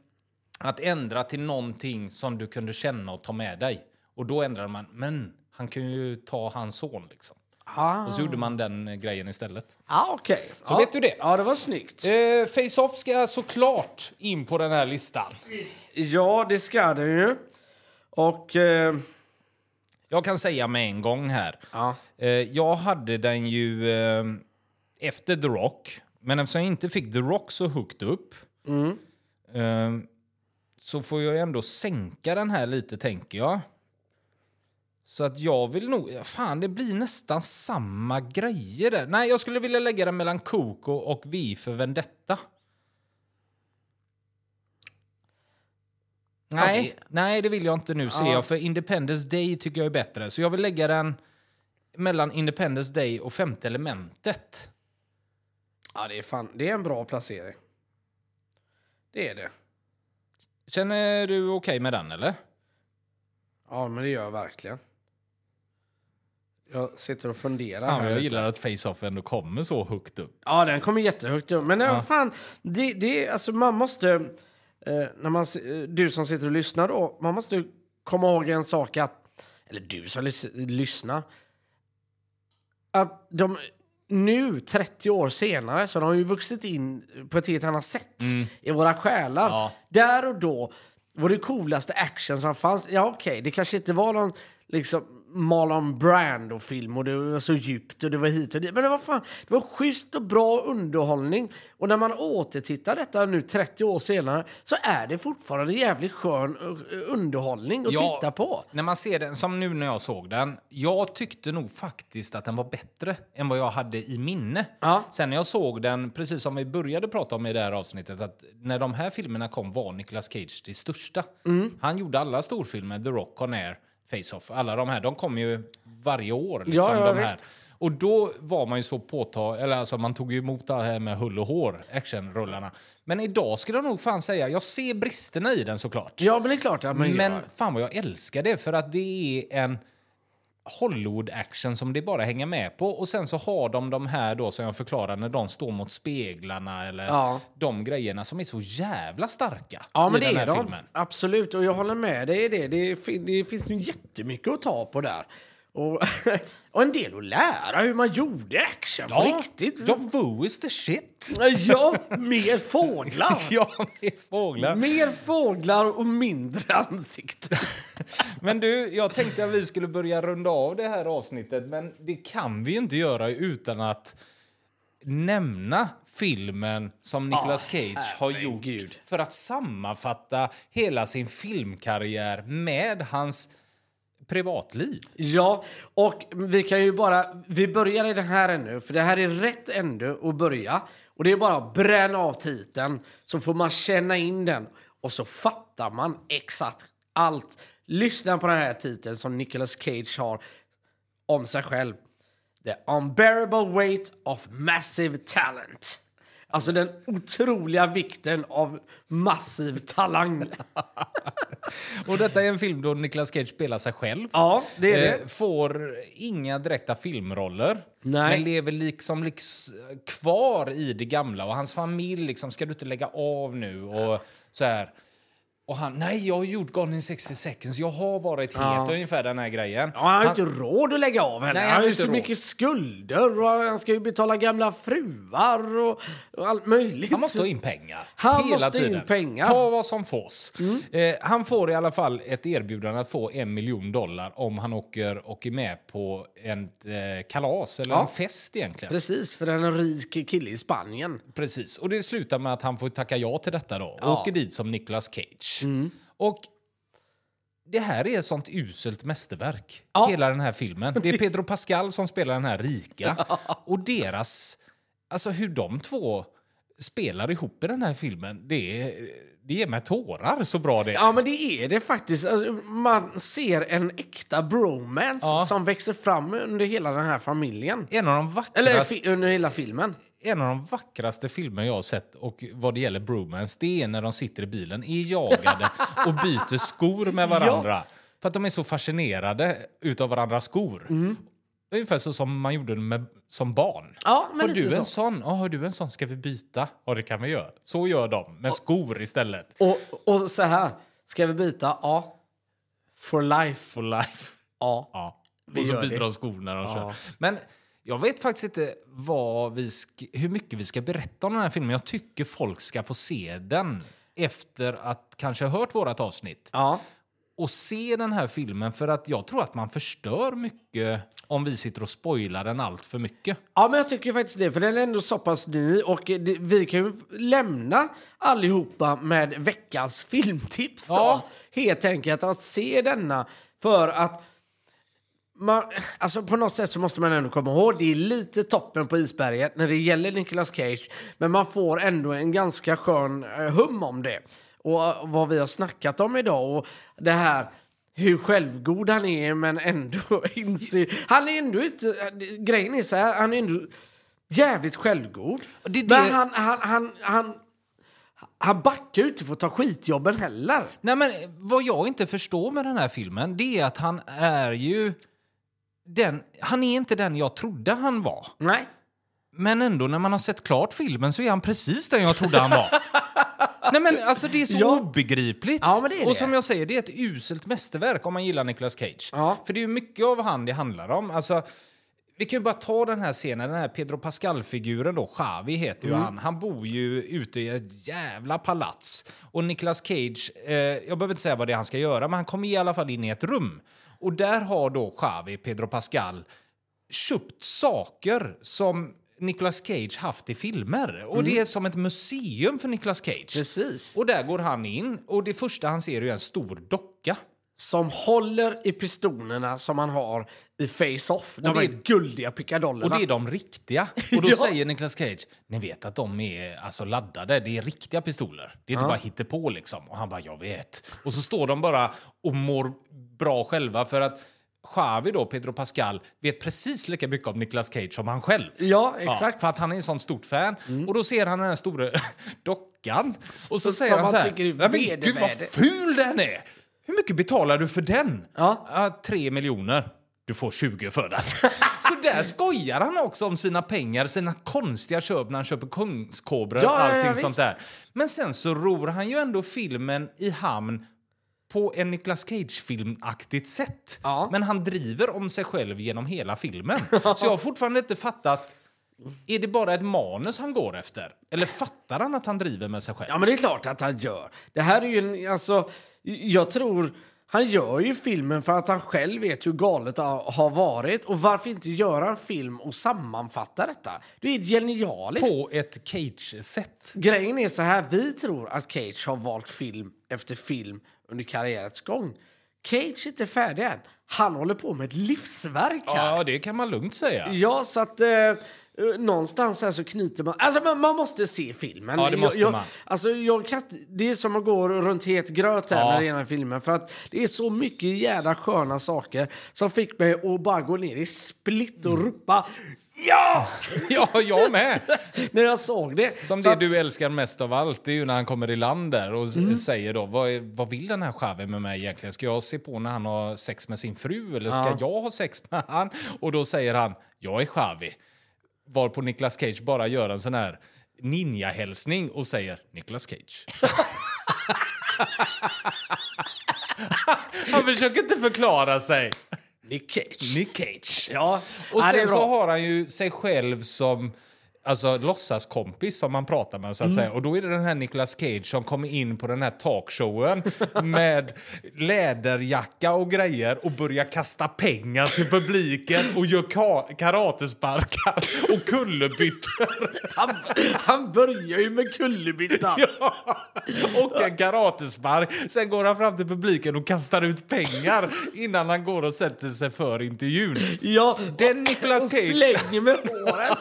att ändra till någonting som du kunde känna och ta med dig. Och då ändrade man, men han kan ju ta hans son liksom. Ah, Och så gjorde man den eh, grejen istället. ah, okej. Så ja. vet du det. Ja, det var snyggt. Eh, Face-Off ska såklart in på den här listan. Ja, det ska den ju. Och... Eh, Jag kan säga med en gång här. ja. Eh, jag hade den ju eh, efter The Rock. Men eftersom jag inte fick The Rock så högt upp eh, så får jag ändå sänka den här lite, tänker jag. Så att jag vill nog... Fan, det blir nästan samma grejer där. Nej, jag skulle vilja lägga den mellan Coco och Vi för Vendetta. Nej, Okej. nej, det vill jag inte nu, ser Ja. jag. För Independence Day tycker jag är bättre. Så jag vill lägga den mellan Independence Day och Femte elementet. ja, det är fan... Det är en bra placering. Det är det. Känner du okej med den, eller? Ja, men det gör jag verkligen. Jag sitter och funderar Ja, här jag gillar att Face-Off ändå kommer så högt upp. Ja, den kommer jättehögt upp. Men ja. fan, det, det, alltså man måste... Eh, när man, eh, du som sitter och lyssnar då, man måste komma ihåg en sak att... Eller du som lys, lyssnar. Att de nu, 30 år senare, så har de ju vuxit in på ett helt annat sätt i våra själar. Ja. Där och då var det coolaste action som fanns. Ja, okej, det kanske inte var någon liksom Marlon Brando-film och det var så djupt och det var hit och dit. Men det var fan, det var schysst och bra underhållning. Och när man återtittar detta nu 30 år senare så är det fortfarande jävligt skön eh, underhållning att Ja, titta på. När man ser den, som nu när jag såg den, jag tyckte nog faktiskt att den var bättre än vad jag hade i minne. Ja. Sen när jag såg den, precis som vi började prata om i det här avsnittet, att när de här filmerna kom var Nicolas Cage det största. Mm. Han gjorde alla storfilmer, The Rock, Conair, Face-Off, alla de här, de kom ju varje år. Liksom, Ja, ja, de här. visst. Och då var man ju så påtag, eller alltså man tog ju emot det här med hull och hår, actionrullarna. Men idag skulle jag nog fan säga, jag ser bristerna i den såklart. Ja, men det är klart man Men gör. fan vad jag älskar det, för att det är en Hollywood-action som det bara hänger med på. Och sen så har de de här då som jag förklarar när de står mot speglarna eller Ja. de grejerna som är så jävla starka Ja, i men den det här är de. filmen. Absolut, och jag håller med dig i det. Det, det finns ju jättemycket att ta på där. Och, och en del att lära hur man gjorde action på riktigt. Ja, Wu is the shit! Ja, mer fåglar. ja, med fåglar. Mer fåglar och mindre ansikten. Men du, jag tänkte att vi skulle börja runda av det här avsnittet, men det kan vi inte göra utan att nämna filmen som Nicolas Ah, Cage har gjort herregud. för att sammanfatta hela sin filmkarriär med hans privatliv. Ja, och vi kan ju bara... Vi börjar i den här ännu, för det här är rätt ände att börja. Och det är bara att bränna av titeln, så får man känna in den och så fattar man exakt allt. Lyssna på den här titeln som Nicolas Cage har om sig själv. The unbearable weight of massive talent. Alltså den otroliga vikten av massiv talang. Och detta är en film då Nicolas Cage spelar sig själv. Ja, det är det. Eh, får inga direkta filmroller. Nej. Men lever liksom, liksom kvar i det gamla. Och hans familj liksom, ska du inte lägga av nu? Och så här. Och han, nej jag har gjort Gone in 60 seconds, jag har varit het, ungefär den här grejen. Ja, han har ju inte råd att lägga av henne. Nej, han har ju så råd. mycket skulder och han ska ju betala gamla fruar och, och allt möjligt. Han måste ha in pengar. Han hela måste in tiden. pengar. Mm. Ta vad som fås. Eh, han får i alla fall ett erbjudande att få en miljon dollar om han åker och är med på en eh, kalas eller Ja. en fest egentligen. Precis, för en rik kille i Spanien. Precis. Och det slutar med att han får tacka ja till detta då. Ja. Åker dit som Nicolas Cage. Och det här är ett sånt uselt mästerverk. Ja. Hela den här filmen. Det är Pedro Pascal som spelar den här rika. Och deras... Alltså hur de två spelar ihop i den här filmen, det, är, det ger mig tårar så bra det är. Ja, men det är det faktiskt. Alltså, man ser en äkta bromance Ja. som växer fram under hela den här familjen. En av de Eller vackraste... fi- under hela filmen. En av de vackraste filmer jag har sett och vad det gäller bromance, det är när de sitter i bilen, är jagade och byter skor med varandra. För att de är så fascinerade utav varandras skor. Ungefär så som man gjorde med, som barn. Ja, men har du en så. sån? Ja, har du en sån? Ska vi byta? Ja, det kan vi göra. Så gör de med skor istället. Och, och så här, ska vi byta? Ja. For life? For life. Ja. Ja. Och så byter det. de skor när de Ja. kör. Men jag vet faktiskt inte vad vi hur mycket vi ska berätta om den här filmen. Jag tycker folk ska få se den efter att kanske ha hört vårt avsnitt. Ja. Och se den här filmen för att jag tror att man förstör mycket om vi sitter och spoilar den allt för mycket. Ja, men jag tycker faktiskt det, för den är ändå så pass ny och det, vi kan ju lämna allihopa med veckans filmtips då. Ja. Helt enkelt att se denna för att man, alltså på något sätt så måste man ändå komma ihåg det är lite toppen på isberget när det gäller Nicolas Cage men man får ändå en ganska skön eh, hum om det och eh, vad vi har snackat om idag och det här hur självgod han är men ändå inser... Han är ändå inte... eh, Grejen är så här, han är ändå jävligt självgod. Det är Men det- han, han, han, han, han backar ju inte för att ta skitjobben heller. Nej, men vad jag inte förstår med den här filmen det är att han är ju den, han är inte den jag trodde han var. Nej. Men ändå, när man har sett klart filmen så är han precis den jag trodde han var. Nej men alltså det är så Ja. obegripligt. Ja, det är och det. som jag säger, det är ett uselt mästerverk om man gillar Nicolas Cage. Ja. För det är ju mycket av han det handlar om. Alltså, vi kan ju bara ta den här scenen, den här Pedro Pascal-figuren då, Xavi heter Mm. ju han. Han bor ju ute i ett jävla palats. Och Nicolas Cage, eh, jag behöver inte säga vad det är han ska göra, men han kommer i alla fall in i ett rum. Och där har då Xavi, Pedro Pascal, köpt saker som Nicolas Cage haft i filmer. Och det är som ett museum för Nicolas Cage. Precis. Och där går han in och det första han ser är en stor docka. Som håller i pistolerna som han har i Face-Off. De är är- guldiga Och pickadollerna. det är de riktiga. Och då Ja. säger Nicolas Cage, ni vet att de är alltså laddade, det är riktiga pistoler. Det är inte bara hittepå liksom. Och han bara, jag vet. Och så står de bara och mår bra själva för att Xavi då, Pedro Pascal, vet precis lika mycket om Nicolas Cage som han själv. Ja, exakt. för att han är en sån stort fan. Och då ser han den här stora dockan. Och så Som säger han så här, tycker "Ja, men gud vad vedervärdig." ful den är! Hur mycket betalar du för den? Ja. tre miljoner. Du får 20 för den. Så där skojar han också om sina pengar, sina konstiga köp när han köper kungskobror Ja, och ja, allting ja, sånt där. Men sen så ror han ju ändå filmen i hamn på en Nicolas Cage-filmaktigt sätt. Ja. Men han driver om sig själv genom hela filmen. Så jag har fortfarande inte fattat är det bara ett manus han går efter? Eller fattar han att han driver med sig själv? Ja, men det är klart att han gör. Det här är ju en, alltså, jag tror, han gör ju filmen för att han själv vet hur galet det har varit. Och varför inte göra en film och sammanfatta detta? Det är genialiskt. På ett Cage-sätt. Grejen är så här, vi tror att Cage har valt film efter film under karriärens gång. Cage är inte färdig än. Han håller på med ett livsverk här. Ja, det kan man lugnt säga. Ja, så att eh, någonstans här så knyter man... Alltså man, man måste se filmen. Ja, det måste jag, jag, man. Alltså, jag kan, det är som att gå runt het gröt här Ja. när det gäller filmen. För att det är så mycket jävla sköna saker som fick mig att bara gå ner i split och ropa ja! Ja, jag med! när jag såg det. Som Så det att- du älskar mest av allt, det är ju när han kommer i land där och s- säger då, vad, vad vill den här Xavi med mig egentligen? Ska jag se på när han har sex med sin fru eller ska jag ha sex med han? Och då säger han, jag är Xavi. Varpå Nicolas Cage bara gör en sån här ninja-hälsning och säger Nicolas Cage. han försöker inte förklara sig. Nick Cage. Nick Cage. Ja, Och sen så har han ju sig själv som alltså, låtsaskompis som man pratar med. Så att säga. Och då är det den här Nicolas Cage som kommer in på den här talkshowen med läderjacka och grejer och börjar kasta pengar till publiken och gör ka- karatesparkar och kullerbyttor. Han, han börjar ju med kullerbyttan. och en karatespark. Sen går han fram till publiken och kastar ut pengar innan han går och sätter sig för intervjun. Ja, Den Nicolas och Cage. slänger med håret.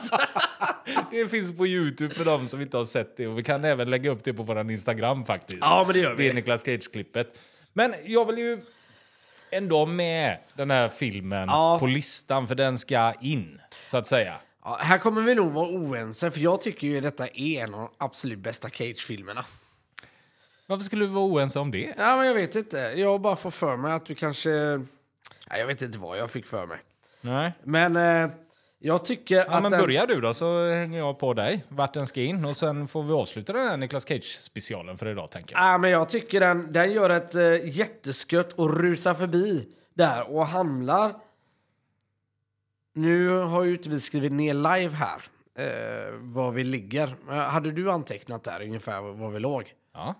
Det finns på Youtube för de som inte har sett det. Och vi kan även lägga upp det på vår Instagram faktiskt. Ja, men det gör vi. Det är Niklas Cage-klippet. Men jag vill ju ändå ha med den här filmen Ja. på listan för den ska in, så att säga. Ja, här kommer vi nog vara oense, för jag tycker ju detta är en av de absolut bästa Cage-filmerna. Varför skulle vi vara oense om det? Ja, men jag vet inte. Jag bara får för mig att du kanske... Ja, jag vet inte vad jag fick för mig. Nej. Men eh, jag tycker Ja, att... men den- börja du då, så hänger jag på dig vart den ska in. Och sen får vi avsluta den här Nicolas Cage-specialen för idag, tänker jag. Ja, men jag tycker den, den gör ett uh, jätteskött och rusar förbi där och hamnar... Nu har ju inte vi skrivit ner live här eh, var vi ligger. Eh, hade du antecknat där ungefär var vi låg? Ja.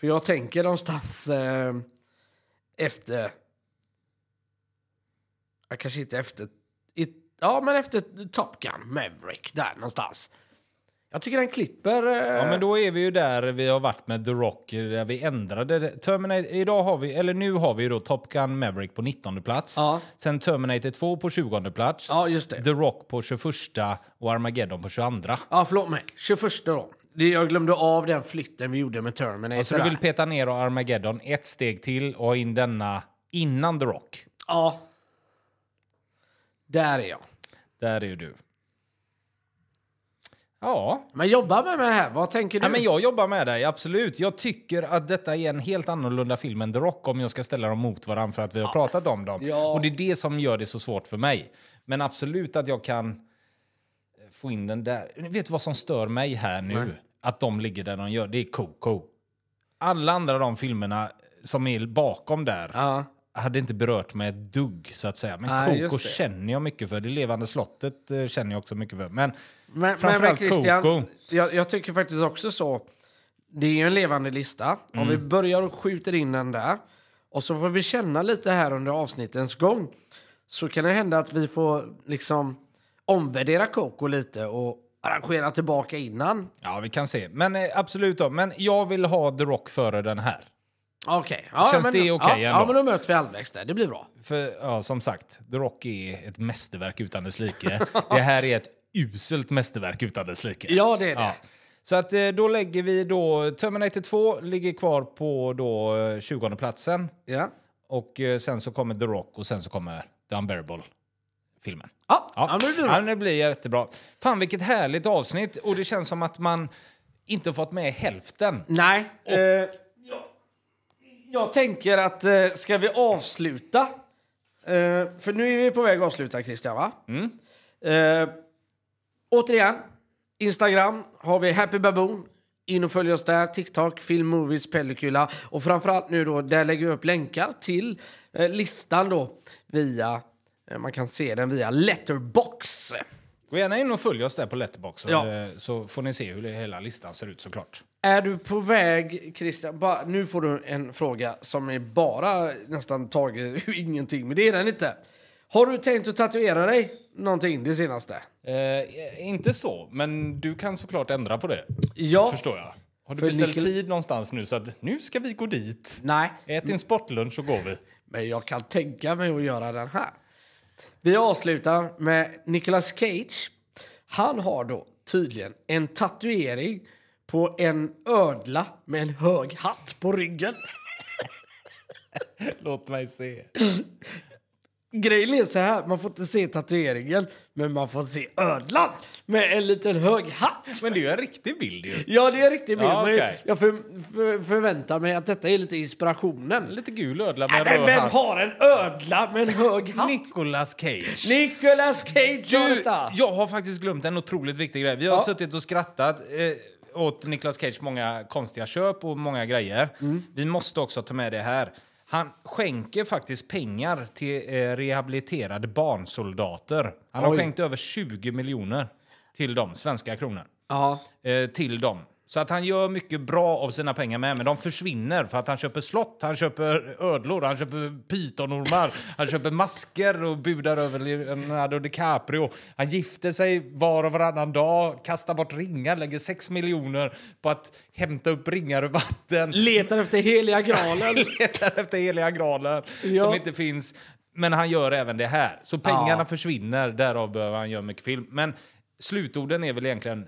För jag tänker någonstans eh, efter... Jag kanske inte efter... Ja, men efter Top Gun Maverick, där någonstans. Jag tycker den klipper... Eh, Ja, men då är vi ju där vi har varit med The Rock, där vi ändrade. Terminator, idag har vi, eller nu har vi ju då Top Gun Maverick på 19 plats. Ja. Sen Terminator 2 på 20 plats. Ja, just det. The Rock på 21 och Armageddon på 22. Ja, förlåt mig. 21 då. Jag glömde av den flytten vi gjorde med Terminator. Så du vill peta ner Armageddon ett steg till och ha in denna innan The Rock. Ja. Där är jag. Där är du. Ja, Men jobba med mig här. Vad tänker du? Ja, men jag jobbar med dig, absolut. Jag tycker att detta är en helt annorlunda film än The Rock om jag ska ställa dem mot varandra för att vi har pratat om dem. Ja. Och det är det som gör det så svårt för mig. Men absolut att jag kan eh, få in den där. Vet du vad som stör mig här nu? Att de ligger där de gör. Det är Coco. Alla andra de filmerna som är bakom där Ja. Hade inte berört mig ett dugg, så att säga. Men just Coco känner jag mycket för. Det levande slottet eh, känner jag också mycket för. Men, Men, men, men framförallt Christian, Coco. jag, jag tycker faktiskt också så. Det är ju en levande lista. Om Mm. vi börjar och skjuter in den där och så får vi känna lite här under avsnittens gång så kan det hända att vi får liksom omvärdera Coco lite och arrangera tillbaka innan. Ja, vi kan se. Men eh, absolut då. Men jag vill ha The Rock före den här. Okej. Ja, Känns men, det okej ja, ändå? ja, men då möts vi halvvägs där. Det blir bra. För ja, som sagt, The Rock är ett mästerverk utan dess like. det här är ett uselt mästerverk utan dess like. Ja, det är det. Ja. Så att eh, då lägger vi då... Terminator 2 ligger kvar på då eh, 20 platsen. Ja. Och eh, sen så kommer The Rock och sen så kommer The Unbearable-filmen. Ja, ja. bra. Ja, det blir jättebra. Fan vilket härligt avsnitt och det känns som att man inte fått med hälften. Nej. Eh, jag, tänker att eh, ska vi avsluta? Eh, för nu är vi på väg att avsluta, Christian, va? Eh, återigen, Instagram har vi Happy Baboon. In och följ oss där. TikTok, Film, Movies, Pellicula. Och framförallt nu då, där lägger vi upp länkar till eh, listan då via... Eh, man kan se den via Letterbox. Gå gärna in och följ oss där på Letterboxd så, Ja. eh, så får ni se hur hela listan ser ut såklart. Är du på väg, Christian? Bara, nu får du en fråga som är bara nästan taget ur ingenting, men det är den inte. Har du tänkt att tatuera dig någonting det senaste? Eh, inte så, men du kan såklart ändra på det. Ja. Förstår jag. Har du För beställt Nikol- tid någonstans nu så att nu ska vi gå dit? Nej, Ät din sportlunch så går vi. men jag kan tänka mig att göra den här. Vi avslutar med Nicolas Cage. Han har då tydligen en tatuering på en ödla med en hög hatt på ryggen. Låt mig se. Grejen är så här, man får inte se tatueringen, men man får se ödlan med en liten hög hatt. Men det är ju en riktig bild ju. Ja, det är riktigt bild, Ja, okej. jag för, för, förväntar mig att detta är lite inspirationen. Lite gul ödla med men röd vem hatt. har en ödla med en hög hatt? Nicolas Cage. Nicolas Cage Du, jag har faktiskt glömt en otroligt viktig grej. Vi har Ja. suttit och skrattat eh, åt Nicolas Cage många konstiga köp och många grejer. Mm. Vi måste också ta med det här. Han skänker faktiskt pengar till eh, rehabiliterade barnsoldater. Han har Oj. skänkt över 20 miljoner till dem, svenska kronor. Ja. Eh, till dem. Så att han gör mycket bra av sina pengar med, men de försvinner för att han köper slott, han köper ödlor, han köper pytonormar, han köper masker och budar över Leonardo DiCaprio. Han gifter sig var och varannan dag, kastar bort ringar, lägger 6 miljoner på att hämta upp ringar ur vatten. Letar efter heliga graalen. Letar efter heliga graalen Ja. som inte finns. Men han gör även det här. Så pengarna Ja. försvinner, därav behöver han göra mycket film. Men slutorden är väl egentligen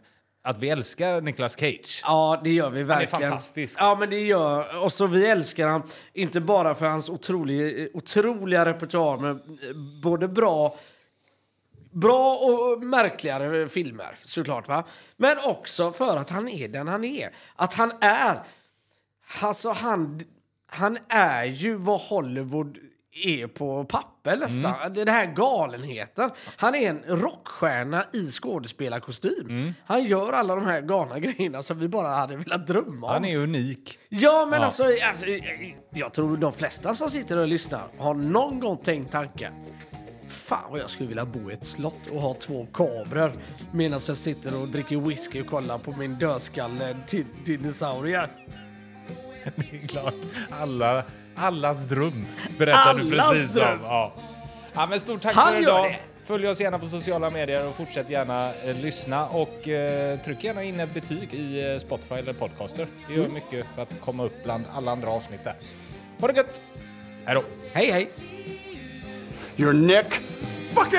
att vi älskar Nicolas Cage. Ja, det gör vi verkligen. fantastisk. Ja, men det gör... Och så vi älskar han, inte bara för hans otroliga, otroliga repertoar med eh, både bra bra och märkligare filmer såklart. Va? Men också för att han är den han är. Att han är... Alltså han, han är ju vad Hollywood är på papper nästan. Mm. Det är den här galenheten. Han är en rockstjärna i skådespelarkostym. Mm. Han gör alla de här galna grejerna som vi bara hade velat drömma om. Han är unik. Ja, men Ja. Alltså, alltså, jag tror de flesta som sitter och lyssnar har någon gång tänkt tanken. Fan vad jag skulle vilja bo i ett slott och ha två kameror medan jag sitter och dricker whisky och kollar på min dödskalle till dinosaurier. Det är klart. Alla, allas dröm berättar du precis dröm. om. Ja. Ja, men stort tack Han för gör idag. det. Följ oss gärna på sociala medier och fortsätt gärna eh, lyssna. Och eh, tryck gärna in ett betyg i eh, Spotify eller Podcaster. Det Mm. gör mycket för att komma upp bland alla andra avsnitt där. Ha det gött! Hej då! Hej hej! You're Nick fucking